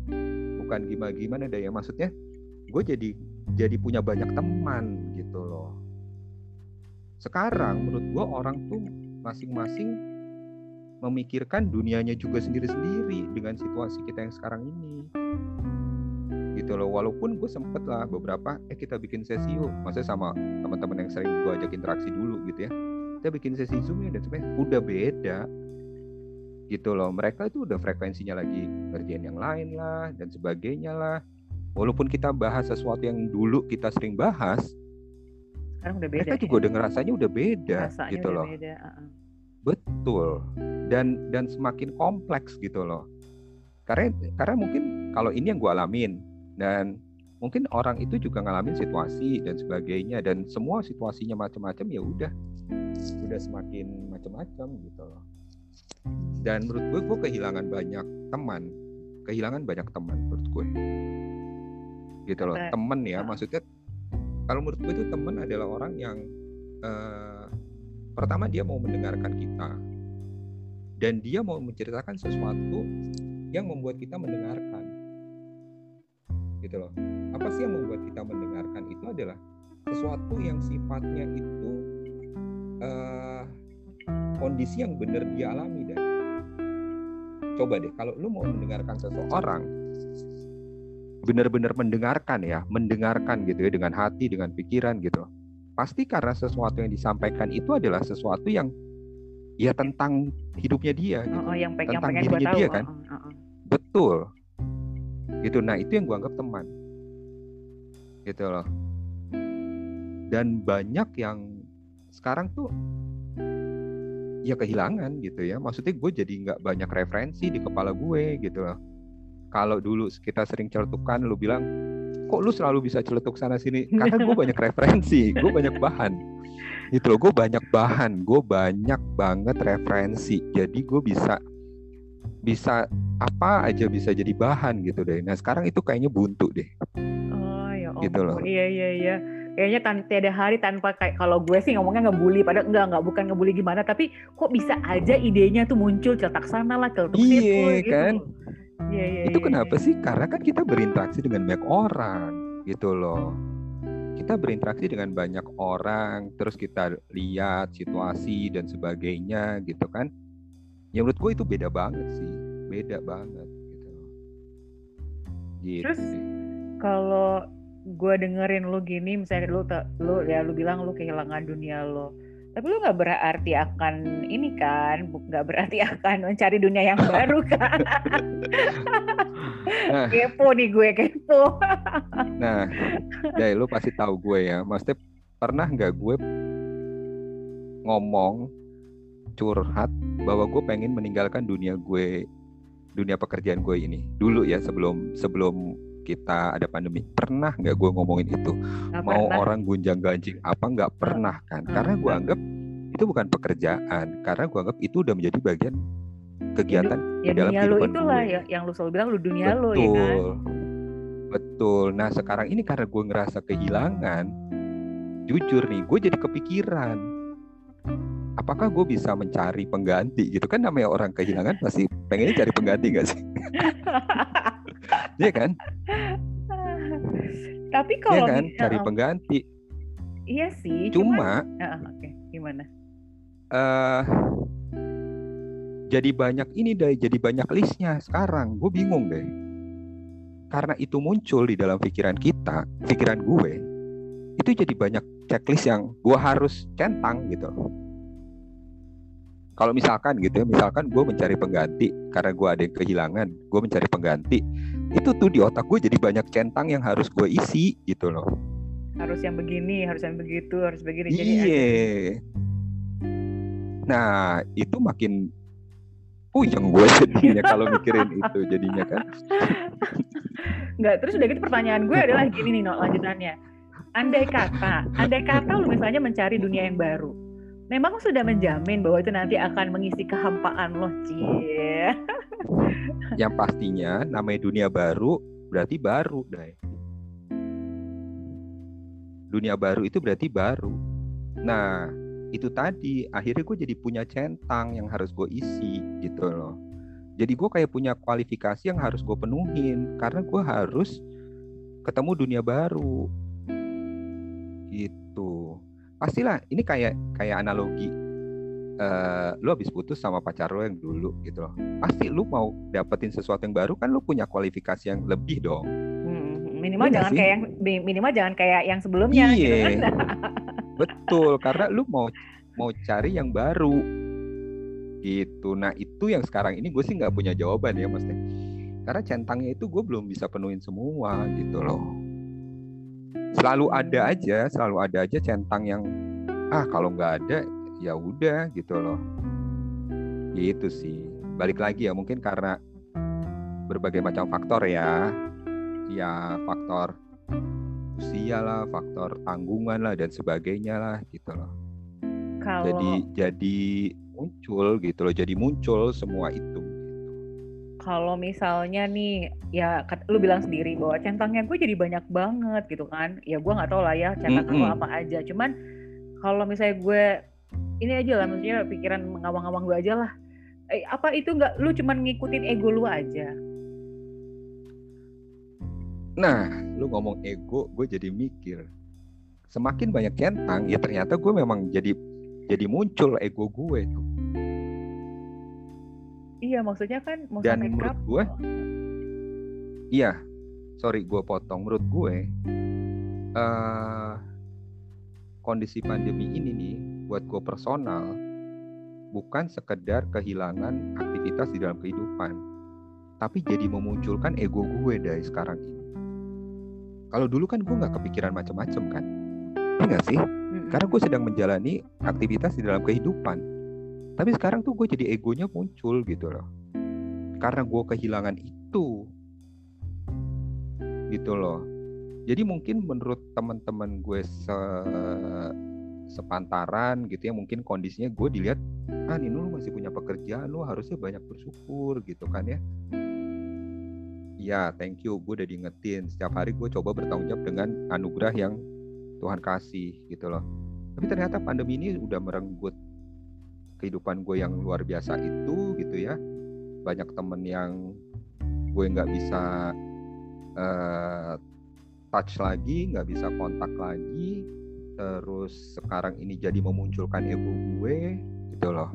bukan gimana gimana deh ya maksudnya, gue jadi jadi punya banyak teman gitu loh. Sekarang menurut gue orang tuh masing-masing memikirkan dunianya juga sendiri-sendiri dengan situasi kita yang sekarang ini gitu loh walaupun gue sempet lah beberapa eh kita bikin sesi yuk maksudnya sama teman-teman yang sering gue ajak interaksi dulu gitu ya kita bikin sesi zoom ya dan sebenarnya udah beda gitu loh mereka itu udah frekuensinya lagi ngerjain yang lain lah dan sebagainya lah walaupun kita bahas sesuatu yang dulu kita sering bahas sekarang udah beda mereka juga ya? udah ngerasanya udah beda Rasanya gitu udah loh beda. Uh -uh. Betul. Dan dan semakin kompleks gitu loh. Karena karena mungkin kalau ini yang gue alamin dan mungkin orang itu juga ngalamin situasi dan sebagainya dan semua situasinya macam-macam ya udah. Udah semakin macam-macam gitu loh. Dan menurut gue gue kehilangan banyak teman. Kehilangan banyak teman menurut gue. Gitu loh. Teman ya maksudnya kalau menurut gue itu teman adalah orang yang uh, pertama dia mau mendengarkan kita. Dan dia mau menceritakan sesuatu yang membuat kita mendengarkan. Gitu loh. Apa sih yang membuat kita mendengarkan? Itu adalah sesuatu yang sifatnya itu uh, kondisi yang benar dia alami dan. Coba deh kalau lu mau mendengarkan seseorang benar-benar mendengarkan ya mendengarkan gitu ya dengan hati dengan pikiran gitu pasti karena sesuatu yang disampaikan itu adalah sesuatu yang ya tentang hidupnya dia gitu. oh, yang pengen, tentang yang dirinya dia kan? Oh, oh, oh. betul. Gitu. Nah itu yang gua anggap teman. Gitu loh. Dan banyak yang sekarang tuh ya kehilangan gitu ya. Maksudnya gue jadi nggak banyak referensi di kepala gue gitu loh. Kalau dulu kita sering celetukan lu bilang kok lu selalu bisa celetuk sana sini? Karena gue banyak referensi gue banyak bahan. Gitu loh gue banyak bahan gue banyak banget referensi. Jadi gue bisa bisa apa aja bisa jadi bahan gitu deh. Nah sekarang itu kayaknya buntu deh. Oh ya gitu loh. Iya iya iya. Kayaknya tan tiada hari tanpa kayak kalau gue sih ngomongnya ngebully pada enggak enggak bukan ngebully gimana tapi kok bisa aja idenya tuh muncul cetak sana lah cetak iya, situ gitu kan iya, iya, itu iya, kenapa sih? Karena kan kita berinteraksi dengan banyak orang gitu loh. Kita berinteraksi dengan banyak orang terus kita lihat situasi dan sebagainya gitu kan. Ya menurut gue itu beda banget sih. Beda banget gitu. Gitu. terus kalau gue dengerin lu gini misalnya lu lu ya lu bilang lu kehilangan dunia lo tapi lu nggak berarti akan ini kan nggak berarti akan mencari dunia yang baru kan? Nah, kepo nih gue kepo. Nah ya lu pasti tahu gue ya. Maksudnya pernah nggak gue ngomong curhat bahwa gue pengen meninggalkan dunia gue dunia pekerjaan gue ini? Dulu ya sebelum sebelum kita ada pandemi pernah nggak gue ngomongin itu? Gak mau pernah. orang gunjang ganjing apa nggak pernah kan? Hmm. karena gue anggap itu bukan pekerjaan karena gue anggap itu udah menjadi bagian kegiatan ya, dalam dunia kehidupan lu itulah gue. ya yang lu selalu bilang lu dunia betul, lu ya kan? Betul. Nah sekarang ini karena gue ngerasa kehilangan jujur nih gue jadi kepikiran. Apakah gue bisa mencari pengganti gitu? Kan namanya orang kehilangan pasti pengennya cari pengganti gak sih Iya kan? Tapi ya kalau kan? mi- cari pengganti. Iya sih, cuman cuma Heeh, oke, gimana? eh jadi banyak ini deh jadi banyak listnya sekarang. Gue bingung deh. Karena itu muncul di dalam pikiran kita pikiran gue itu jadi banyak checklist yang gue harus centang gitu. Kalau misalkan gitu ya misalkan gue mencari pengganti karena gue ada yang kehilangan gue mencari pengganti itu tuh di otak gue jadi banyak centang yang harus gue isi gitu loh Harus yang begini, harus yang begitu, harus begini. Jadi ada- Iya. Nah, itu makin puyeng gue jadinya kalau mikirin itu jadinya kan. Nggak, terus udah gitu pertanyaan gue adalah gini nih, no, lanjutannya. Andai kata, andai kata lu misalnya mencari dunia yang baru, memang sudah menjamin bahwa itu nanti akan mengisi kehampaan lo, cie. Yang pastinya namanya dunia baru berarti baru, Dai. Dunia baru itu berarti baru. Nah, itu tadi akhirnya gue jadi punya centang yang harus gue isi gitu loh. Jadi gue kayak punya kualifikasi yang harus gue penuhin karena gue harus ketemu dunia baru gitu. Pastilah ini kayak kayak analogi eh lu habis putus sama pacar lo yang dulu gitu loh. Pasti lu mau dapetin sesuatu yang baru kan lu punya kualifikasi yang lebih dong. Hmm, minimal Iya jangan sih? kayak yang mi- minimal jangan kayak yang sebelumnya gitu Iya. kan. Betul, karena lu mau mau cari yang baru gitu. Nah itu yang sekarang ini gue sih nggak punya jawaban ya maksudnya. Karena centangnya itu gue belum bisa penuhin semua gitu loh. Selalu ada aja, selalu ada aja centang yang ah kalau nggak ada ya udah gitu loh. Gitu sih. Balik lagi ya mungkin karena berbagai macam faktor ya. Ya faktor usia lah, faktor tanggungan lah dan sebagainya lah gitu loh. Kalau Jadi jadi muncul gitu loh, jadi muncul semua itu. Kalau misalnya nih ya kat- lu bilang sendiri bahwa centangnya gue jadi banyak banget gitu kan ya gue nggak tahu lah ya centang lu Mm-mm. apa aja cuman kalau misalnya gue ini aja lah maksudnya pikiran mengawang-awang gue aja lah eh, apa itu nggak lu cuman ngikutin ego lu aja Nah, lu ngomong ego, gue jadi mikir. Semakin banyak centang, ya ternyata gue memang jadi jadi muncul ego gue tuh. Iya maksudnya kan mau Dan sampai menurut gue, Iya, sorry gue potong. Menurut gue, eh kondisi pandemi ini nih, buat gue personal, bukan sekedar kehilangan aktivitas di dalam kehidupan, tapi jadi memunculkan ego gue dari sekarang ini. Kalau dulu kan gue nggak kepikiran macam-macam kan, Iya nggak sih? Karena gue sedang menjalani aktivitas di dalam kehidupan. Tapi sekarang tuh gue jadi egonya muncul gitu loh. Karena gue kehilangan itu. Gitu loh. Jadi mungkin menurut teman-teman gue se sepantaran gitu ya mungkin kondisinya gue dilihat ah Nino lu masih punya pekerjaan lu harusnya banyak bersyukur gitu kan ya ya thank you gue udah diingetin setiap hari gue coba bertanggung jawab dengan anugerah yang Tuhan kasih gitu loh tapi ternyata pandemi ini udah merenggut kehidupan gue yang luar biasa itu gitu ya. Banyak temen yang gue nggak bisa eh, touch lagi nggak bisa kontak lagi. Terus sekarang ini jadi memunculkan ego gue gitu loh.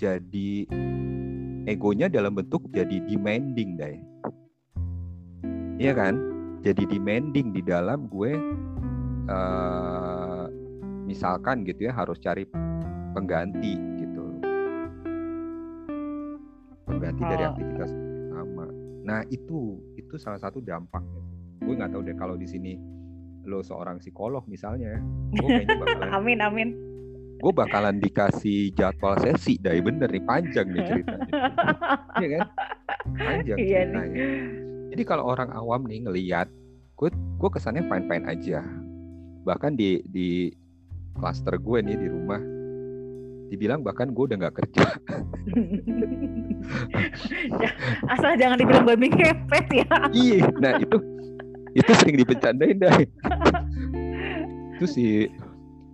Jadi egonya dalam bentuk jadi demanding deh. Iya kan? Jadi demanding di dalam gue eh, misalkan gitu ya harus cari pengganti gitu. Pengganti dari Oh. aktivitas sama nah itu itu salah satu dampaknya. Gue nggak tahu deh kalau di sini lo seorang psikolog misalnya gue kayaknya bakalan amin amin. gue bakalan dikasih jadwal sesi dari bener nih panjang nih ceritanya. Iya kan? Panjang Iya nih. ceritanya. Jadi kalau orang awam nih ngelihat gue gue kesannya fine fine aja. Bahkan di di klaster gue nih di rumah dibilang bahkan gue udah nggak kerja. Asal jangan dibilang babi ngepet ya. Iya nah itu itu sering dipecandain dah. Itu si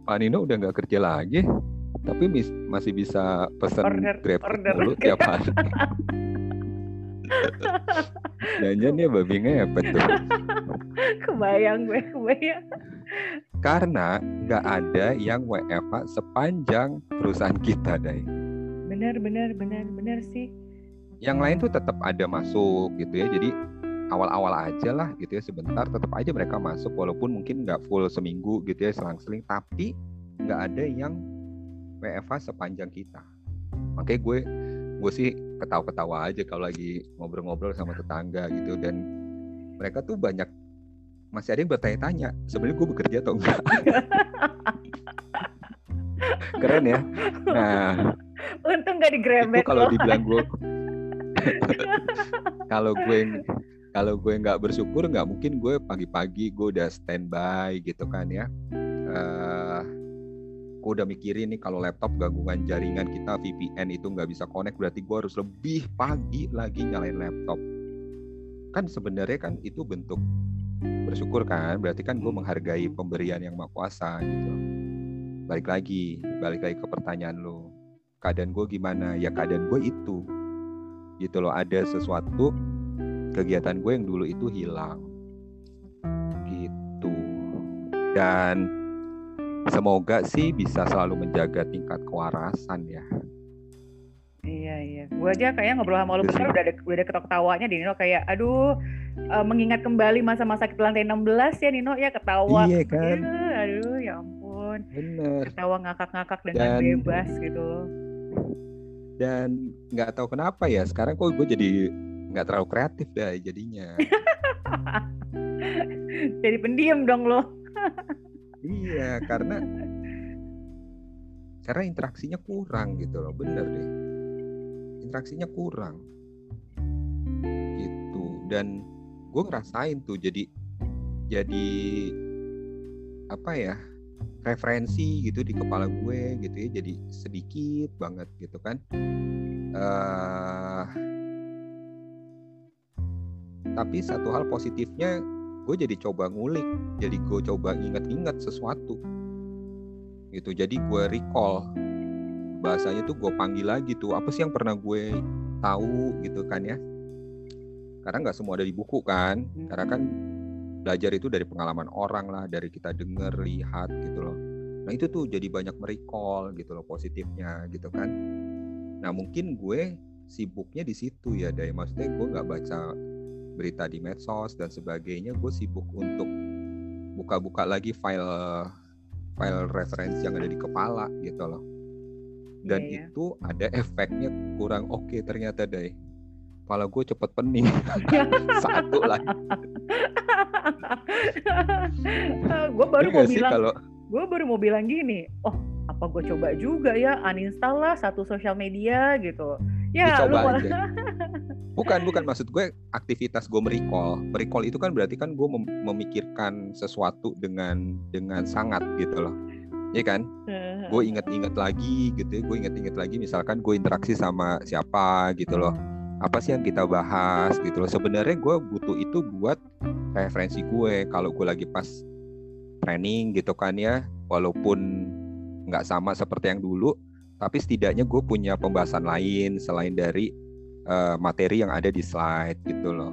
Pak Nino udah nggak kerja lagi tapi mis- masih bisa pesan Order- grab order. mulu tiap hari Jangan dia babi ngepet tuh kebayang gue, kebayang. Karena nggak ada yang WFH sepanjang perusahaan kita, Dai. Bener, bener, bener, bener sih. Yang lain tuh tetap ada masuk gitu ya. Jadi awal-awal aja lah gitu ya sebentar tetap aja mereka masuk walaupun mungkin nggak full seminggu gitu ya selang-seling tapi nggak ada yang WFH sepanjang kita makanya gue gue sih ketawa-ketawa aja kalau lagi ngobrol-ngobrol sama tetangga gitu. Dan mereka tuh banyak masih ada yang bertanya-tanya sebenarnya gue bekerja atau enggak? Keren ya. Nah. Untung gak digrebek kalau dibilang gue kalau gue kalau gue nggak bersyukur nggak mungkin gue pagi-pagi gue udah standby gitu kan ya. Uh, gue udah mikirin nih kalau laptop gangguan jaringan kita VPN itu nggak bisa connect berarti gue harus lebih pagi lagi nyalain laptop. Kan sebenarnya kan itu bentuk bersyukur kan berarti kan gue menghargai pemberian yang maha kuasa gitu. Balik lagi balik lagi ke pertanyaan lo keadaan gue gimana? Ya keadaan gue itu. Gitu loh ada sesuatu kegiatan gue yang dulu itu hilang. Gitu. Dan semoga sih bisa selalu menjaga tingkat kewarasan ya Iya iya, gue aja kayaknya ngobrol sama lo bentar udah ada udah ada ketawa-ketawanya di Nino kayak aduh uh, mengingat kembali masa-masa kita lantai 16 ya Nino ya ketawa. Iya kan. Aduh, aduh ya ampun. Bener. Ketawa ngakak-ngakak dengan Dan, bebas gitu. Dan nggak tahu kenapa ya sekarang kok gue jadi nggak terlalu kreatif dah jadinya. Jadi pendiam dong lo. iya, karena karena interaksinya kurang gitu loh, bener deh. Interaksinya kurang. Gitu. Dan gue ngerasain tuh jadi jadi apa ya referensi gitu di kepala gue gitu ya jadi sedikit banget gitu kan uh, tapi satu hal positifnya gue jadi coba ngulik jadi gue coba inget-inget sesuatu. Gitu jadi gue recall. Bahasanya tuh gue panggil lagi tuh apa sih yang pernah gue tahu? Gitu kan ya. Karena nggak semua ada di buku kan karena kan belajar itu dari pengalaman orang lah dari kita denger lihat gitu loh. Nah itu tuh jadi banyak merecall gitu loh positifnya gitu kan. Nah mungkin gue sibuknya di situ ya dari maksudnya gue nggak baca berita di medsos dan sebagainya gue sibuk untuk buka-buka lagi file file referensi yang ada di kepala gitu loh. Dan yeah, yeah. itu ada efeknya kurang oke okay, ternyata deh. Kepala gue cepet pening. Satu lagi. Gue baru mau bilang kalau gue baru mau bilang gini oh apa gue coba juga ya? Uninstall lah satu sosial media gitu. Ya Dicoba lu aja. bukan bukan. maksud gue aktivitas gue merecall. Merecall itu kan berarti kan gue mem memikirkan sesuatu dengan dengan sangat gitu loh. Ya kan? Gue inget-inget lagi gitu ya gue inget-inget lagi misalkan gue interaksi sama siapa gitu loh. Apa sih yang kita bahas gitu loh. Sebenarnya gue butuh itu buat referensi gue. Kalau gue lagi pas training gitu kan ya walaupun nggak sama seperti yang dulu tapi setidaknya gue punya pembahasan lain selain dari uh, materi yang ada di slide gitu loh.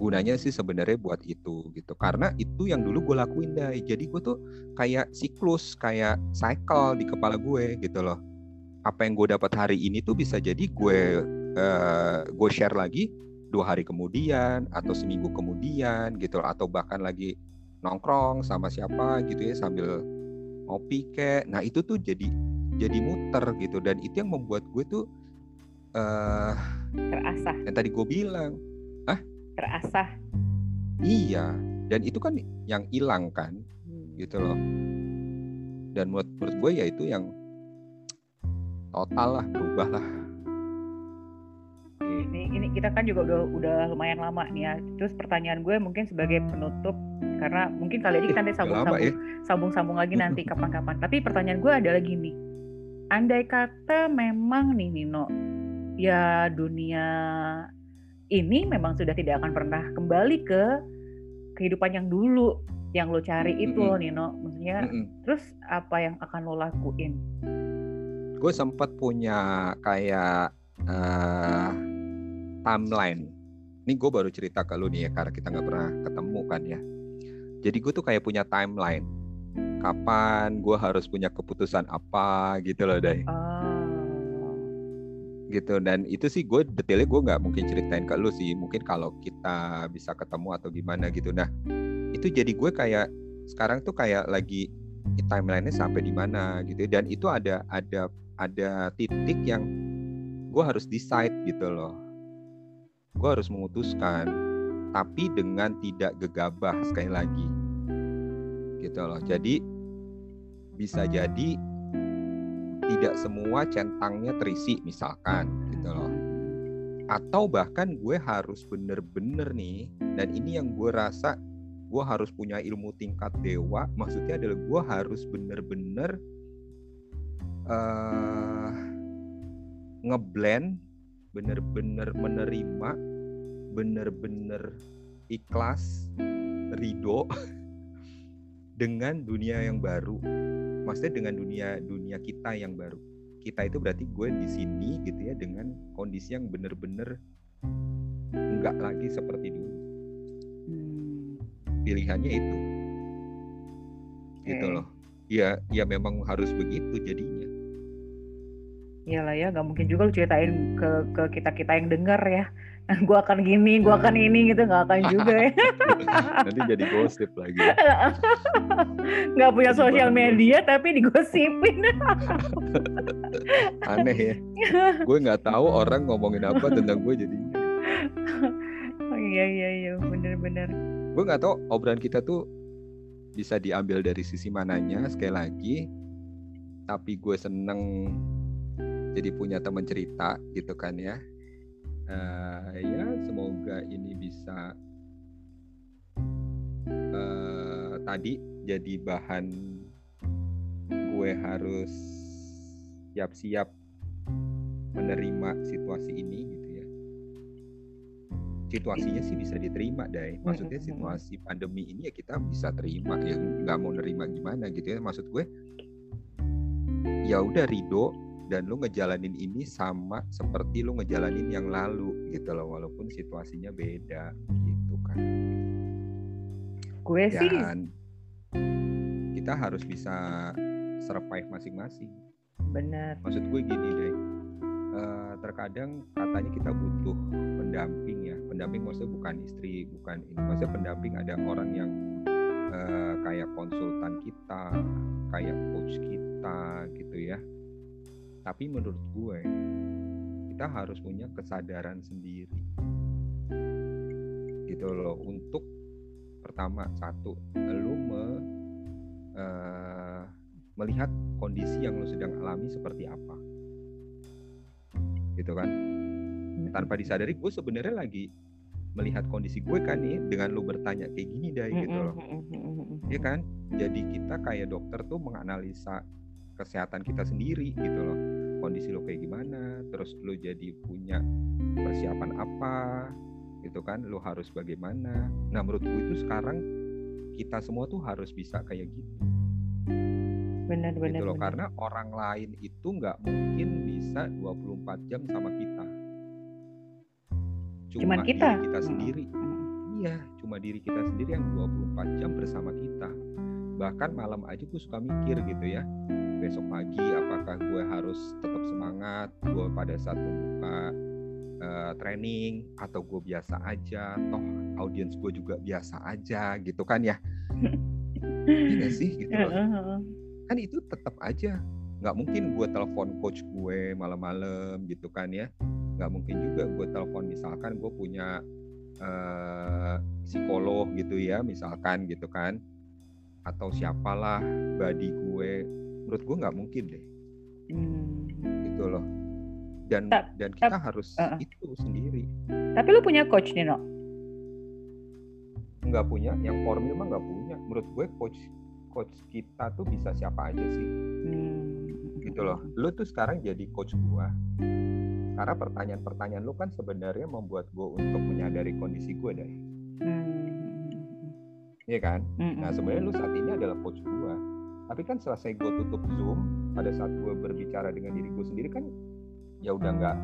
Gunanya sih sebenarnya buat itu gitu. Karena itu yang dulu gue lakuin deh jadi gue tuh kayak siklus kayak cycle di kepala gue gitu loh. Apa yang gue dapat hari ini tuh bisa jadi gue uh, gue share lagi dua hari kemudian atau seminggu kemudian gitu loh. atau bahkan lagi nongkrong sama siapa gitu ya sambil ngopi kek. Nah itu tuh jadi jadi muter gitu. Dan itu yang membuat gue tuh uh, terasah. yang tadi gue bilang. Ah terasah. Iya. Dan itu kan yang hilang kan? Hmm. gitu loh. Dan menurut, menurut gue ya itu yang total lah berubah lah. Ini ini kita kan juga udah udah lumayan lama nih ya. Terus pertanyaan gue mungkin sebagai penutup karena mungkin kali ini kita nanti sambung sambung, ya? sambung sambung lagi nanti kapan-kapan. Tapi pertanyaan gue adalah gini andai kata memang nih Nino ya dunia ini memang sudah tidak akan pernah kembali ke kehidupan yang dulu yang lo cari itu mm -hmm. Nino maksudnya mm -hmm. terus apa yang akan lo lakuin gue sempat punya kayak uh, timeline ini gue baru cerita ke lu nih ya karena kita nggak pernah ketemu kan ya jadi gue tuh kayak punya timeline kapan gue harus punya keputusan apa gitu loh deh Oh. Gitu. Dan itu sih gue detailnya gue nggak mungkin ceritain ke lu sih. Mungkin kalau kita bisa ketemu atau gimana gitu. Nah itu jadi gue kayak sekarang tuh kayak lagi timelinenya sampai di mana gitu. Dan itu ada ada ada titik yang gue harus decide gitu loh. Gue harus memutuskan tapi dengan tidak gegabah sekali lagi. Gitu loh. Jadi bisa jadi tidak semua centangnya terisi misalkan gitu loh. Atau bahkan gue harus bener-bener nih dan ini yang gue rasa gue harus punya ilmu tingkat dewa maksudnya adalah gue harus bener-bener uh, ngeblend bener-bener menerima bener-bener ikhlas ridho dengan dunia yang baru maksudnya dengan dunia dunia kita yang baru. Kita itu berarti gue di sini gitu ya dengan kondisi yang bener-bener nggak lagi seperti dulu. Hmm. pilihannya itu. Gitu loh. Ya ya memang harus begitu jadinya. Iyalah ya, nggak mungkin juga lu ceritain ke ke kita kita yang dengar ya. gue akan gini, gue akan ini gitu nggak akan juga ya. nanti jadi gosip lagi Nggak punya Jadi sosial media tapi digosipin. aneh ya. Gue nggak tahu orang ngomongin apa tentang gue jadinya oh, iya iya iya, bener-bener. gue nggak tahu obrolan kita tuh bisa diambil dari sisi mananya sekali lagi. Tapi gue seneng jadi punya teman cerita gitu kan ya Eh, ya semoga ini bisa eh, tadi jadi bahan gue harus siap-siap menerima situasi ini gitu ya. Situasinya sih bisa diterima deh maksudnya situasi pandemi ini ya kita bisa terima ya nggak mau nerima gimana gitu ya. Maksud gue ya udah ridho dan lu ngejalanin ini sama seperti lu ngejalanin yang lalu gitu loh walaupun situasinya beda gitu kan. Gue sih dan kita harus bisa survive masing-masing. Bener. maksud gue gini deh eh, terkadang katanya kita butuh pendamping ya. Pendamping maksudnya bukan istri bukan ini. Maksudnya pendamping ada orang yang eh, kayak konsultan kita kayak coach kita gitu ya tapi menurut gue kita harus punya kesadaran sendiri. Gitu loh untuk pertama satu lu me, eh, melihat kondisi yang lu sedang alami seperti apa. Gitu kan? Tanpa disadari gue sebenarnya lagi melihat kondisi gue kan nih dengan lu bertanya kayak gini deh gitu loh. ya kan? Jadi kita kayak dokter tuh menganalisa kesehatan kita sendiri gitu loh kondisi lo kayak gimana terus lu jadi punya persiapan apa gitu kan lu harus bagaimana nah menurut gue itu sekarang kita semua tuh harus bisa kayak gitu Bener bener. gitu loh karena orang lain itu nggak mungkin bisa 24 jam sama kita Cuman kita. kita sendiri Mm. iya cuma diri kita sendiri yang 24 jam bersama kita bahkan malam aja gue suka mikir gitu ya besok pagi apakah gue harus tetap semangat? Gue pada saat membuka eh, training atau gue biasa aja? Toh audiens gue juga biasa aja gitu kan ya. Iya sih? Gitu loh. Kan itu tetap aja. Nggak mungkin gue telepon coach gue malam-malam gitu kan ya. Nggak mungkin juga gue telepon misalkan gue punya eh, psikolog gitu ya misalkan gitu kan atau siapalah body gue menurut gue nggak mungkin deh Hmm. gitu loh dan Tap- dan kita harus uh-uh. itu sendiri Tapi lu punya coach nih, no? nggak punya yang formil mah nggak punya menurut gue coach coach kita tuh bisa siapa aja sih Hmm. gitu loh. Lu tuh sekarang jadi coach gua. Karena pertanyaan-pertanyaan lu kan sebenarnya membuat gua untuk menyadari kondisi gua deh. Hmm. Iya kan? Hmm. Nah, sebenarnya lu saat ini adalah coach gua. Tapi kan selesai gua tutup Zoom, pada saat gua berbicara dengan diri gua sendiri kan ya udah nggak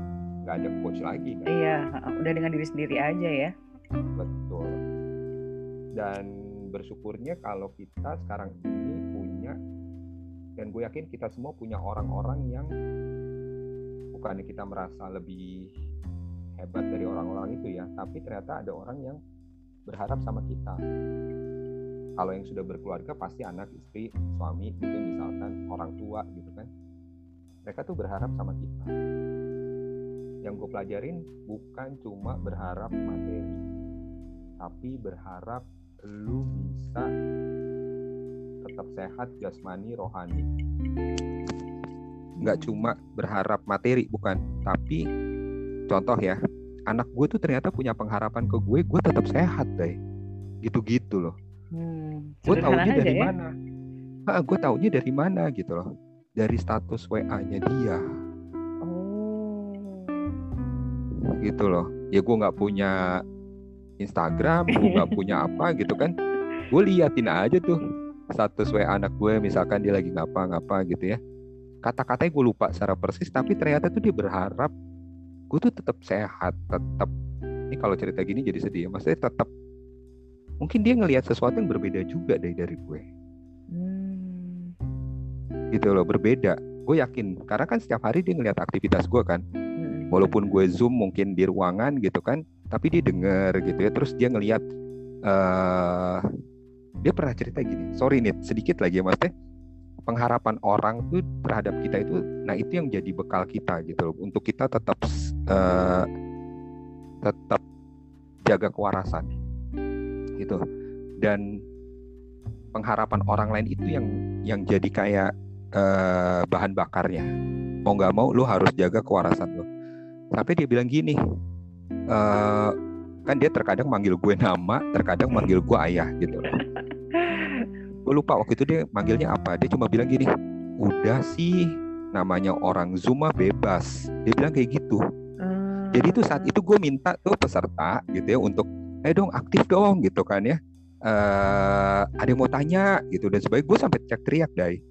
nggak ada coach lagi kan? Iya, udah dengan diri sendiri aja ya. Betul. Dan bersyukurnya kalau kita sekarang ini punya dan gue yakin kita semua punya orang-orang yang bukan kita merasa lebih hebat dari orang-orang itu ya, tapi ternyata ada orang yang berharap sama kita. Kalau yang sudah berkeluarga pasti anak, istri, suami gitu misalkan orang tua gitu kan. Mereka tuh berharap sama kita. Yang gue pelajarin bukan cuma berharap materi, tapi berharap lu bisa tetap sehat jasmani rohani nggak cuma berharap materi bukan tapi contoh ya anak gue tuh ternyata punya pengharapan ke gue gue tetap sehat deh gitu-gitu loh gue taunya dari ya? mana? Ah, gue taunya dari mana gitu loh. Dari status WA-nya dia. Oh. gitu loh. Ya gue nggak punya Instagram gue nggak punya apa gitu kan. Gue liatin aja tuh status WA anak gue misalkan dia lagi ngapa-ngapa gitu ya. Kata-katanya gue lupa secara persis tapi ternyata tuh dia berharap gue tuh tetap sehat tetap ini kalau cerita gini jadi sedih ya maksudnya tetap mungkin dia ngelihat sesuatu yang berbeda juga dari dari gue. Hmm. gitu loh berbeda. Gue yakin karena kan setiap hari dia ngelihat aktivitas gue kan. Hmm. walaupun gue zoom mungkin di ruangan gitu kan tapi dia denger gitu ya. Terus dia ngelihat uh, dia pernah cerita gini. Sorry nih sedikit lagi ya maksudnya pengharapan orang tuh terhadap kita itu nah itu yang jadi bekal kita gitu loh. Untuk kita tetap uh, tetap jaga kewarasan gitu. Dan pengharapan orang lain itu yang yang jadi kayak uh, bahan bakarnya. Mau nggak mau lu harus jaga kewarasan lo tapi dia bilang gini uh, kan dia terkadang manggil gue nama terkadang manggil gue ayah gitu. Gue lupa waktu itu dia manggilnya apa. Dia cuma bilang gini udah sih namanya orang Zuma bebas. Dia bilang kayak gitu. Hmm. jadi itu saat itu gue minta tuh peserta gitu ya untuk eh dong aktif dong gitu kan ya. Uh, ada yang mau tanya gitu. Dan sebagai gue sampai cek teriak dai.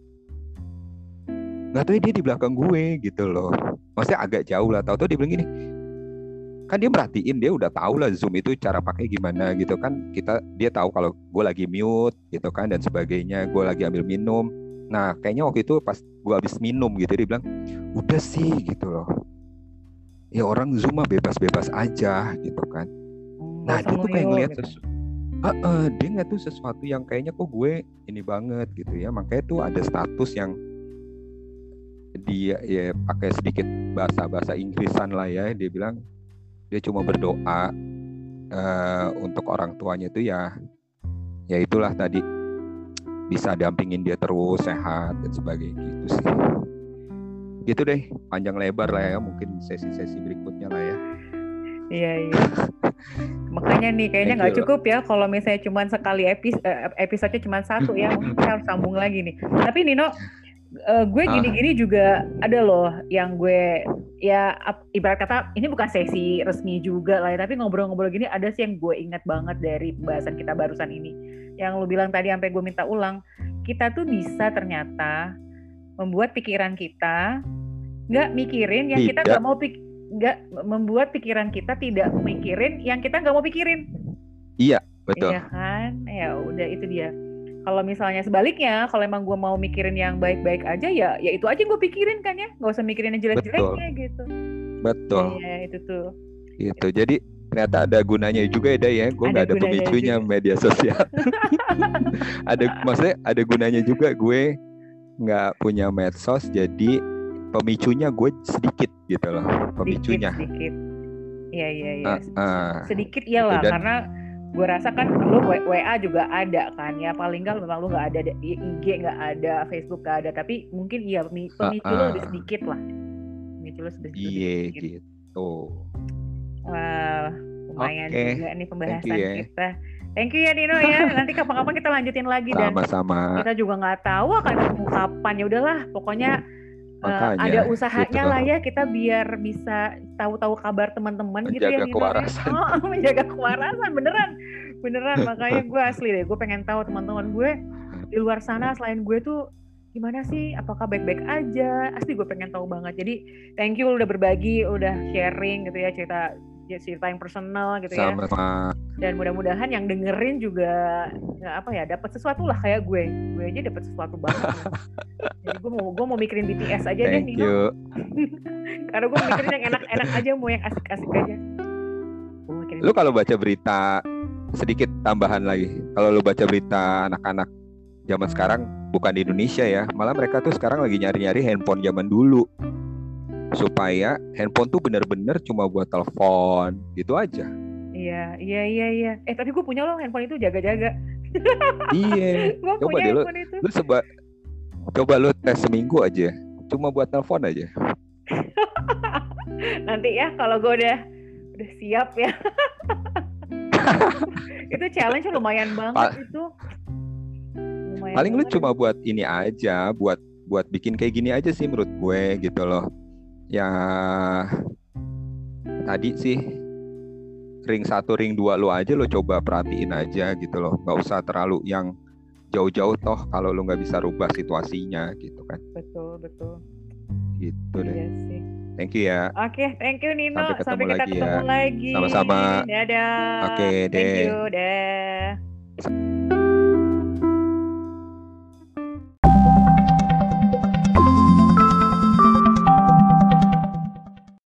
Nggak tahu dia di belakang gue gitu loh. Maksudnya agak jauh lah. Tahu tuh dia bilang gini kan dia merhatiin dia udah tahu lah zoom itu cara pakai gimana gitu kan. Kita dia tahu kalau gue lagi mute gitu kan dan sebagainya. Gue lagi ambil minum. Nah kayaknya waktu itu pas gue habis minum gitu dia bilang udah sih gitu loh. Ya orang zoom mah bebas-bebas aja gitu kan nah dia tuh kayak ngeliat gitu. sesu uh, uh, dia nggak tuh sesuatu yang kayaknya kok gue ini banget gitu ya. Makanya tuh ada status yang dia ya pakai sedikit bahasa bahasa Inggrisan lah ya. Dia bilang dia cuma berdoa uh, untuk orang tuanya itu ya ya itulah tadi. Bisa dampingin dia terus sehat dan sebagainya gitu sih. Gitu deh panjang lebar lah ya mungkin sesi-sesi berikutnya lah ya. Iya iya makanya nih kayaknya nggak cukup ya kalau misalnya cuma sekali episode episode cuma satu ya mungkin harus sambung lagi nih. Tapi Nino uh, gue ah. gini-gini juga ada loh yang gue ya ibarat kata ini bukan sesi resmi juga lah ya, tapi ngobrol-ngobrol gini ada sih yang gue ingat banget dari pembahasan kita barusan ini. Yang lo bilang tadi sampai gue minta ulang kita tuh bisa ternyata membuat pikiran kita nggak mikirin yang kita nggak mau pik nggak membuat pikiran kita tidak mikirin yang kita nggak mau pikirin. Iya betul. Iya kan? Ya udah itu dia. Kalau misalnya sebaliknya kalau emang gue mau mikirin yang baik-baik aja ya ya itu aja gue pikirin kan ya. Nggak usah mikirin yang jelek-jeleknya gitu. Betul. Ya itu tuh. Itu jadi ternyata ada gunanya juga ya ya. Gue nggak ada, ada pemicunya juga. media sosial. Ada maksudnya ada gunanya juga gue nggak punya medsos jadi pemicunya gue sedikit gitu loh pemicunya sedikit. Iya iya iya. Uh, uh, sedikit iyalah dan, karena gue rasa kan lu WA juga ada kan ya paling nggak memang lu nggak ada IG nggak ada Facebook nggak ada tapi mungkin iya pemicu uh, uh. lu lebih sedikit lah pemicu lebih sedikit iya gitu wow lumayan okay. juga nih pembahasan you, ya. kita Thank you ya Dino ya. Nanti kapan-kapan kita lanjutin lagi Sama-sama. dan kita juga nggak tahu akan ketemu kapan ya udahlah. Pokoknya Makanya, uh, ada usahanya gitu. lah ya kita biar bisa tahu-tahu kabar teman-teman gitu ya. Menjaga kewarasan. Oh, menjaga kewarasan beneran, beneran. Makanya gue asli deh, gue pengen tahu teman-teman gue di luar sana selain gue tuh gimana sih apakah baik-baik aja asli gue pengen tahu banget jadi thank you udah berbagi udah sharing gitu ya cerita cerita yang personal gitu ya. Sama dan mudah-mudahan yang dengerin juga ya apa ya dapat sesuatu lah kayak gue. Gue aja dapat sesuatu banget. Jadi gue mau gue mau mikirin BTS aja thank deh you. Nino karena gue mikirin yang enak-enak aja mau yang asik-asik aja. Lu kalau baca berita sedikit tambahan lagi. Kalau lu baca berita anak-anak zaman sekarang bukan di Indonesia ya malah mereka tuh sekarang lagi nyari-nyari handphone zaman dulu supaya handphone tuh bener-bener cuma buat telepon gitu aja Iya, iya, iya, iya. Eh tapi gue punya loh handphone itu jaga-jaga. iya gue Coba deh lu- handphone itu. lu seba coba lu tes seminggu aja cuma buat telepon aja Nanti ya kalau gue udah udah siap ya. itu challenge lumayan banget Pa- itu. Lumayan paling lu banget. cuma buat ini aja buat buat bikin kayak gini aja sih menurut gue gitu loh ya tadi sih ring satu ring dua lu aja lo coba perhatiin aja gitu loh nggak usah terlalu yang jauh-jauh toh kalau lu nggak bisa rubah situasinya gitu kan betul, betul. gitu deh Iya sih. thank you ya Oke, thank you Nino. Sampai ketemu Sampai kita lagi ketemu ya. lagi. Sama-sama. Dadah. Oke, Thank deh. you, dah.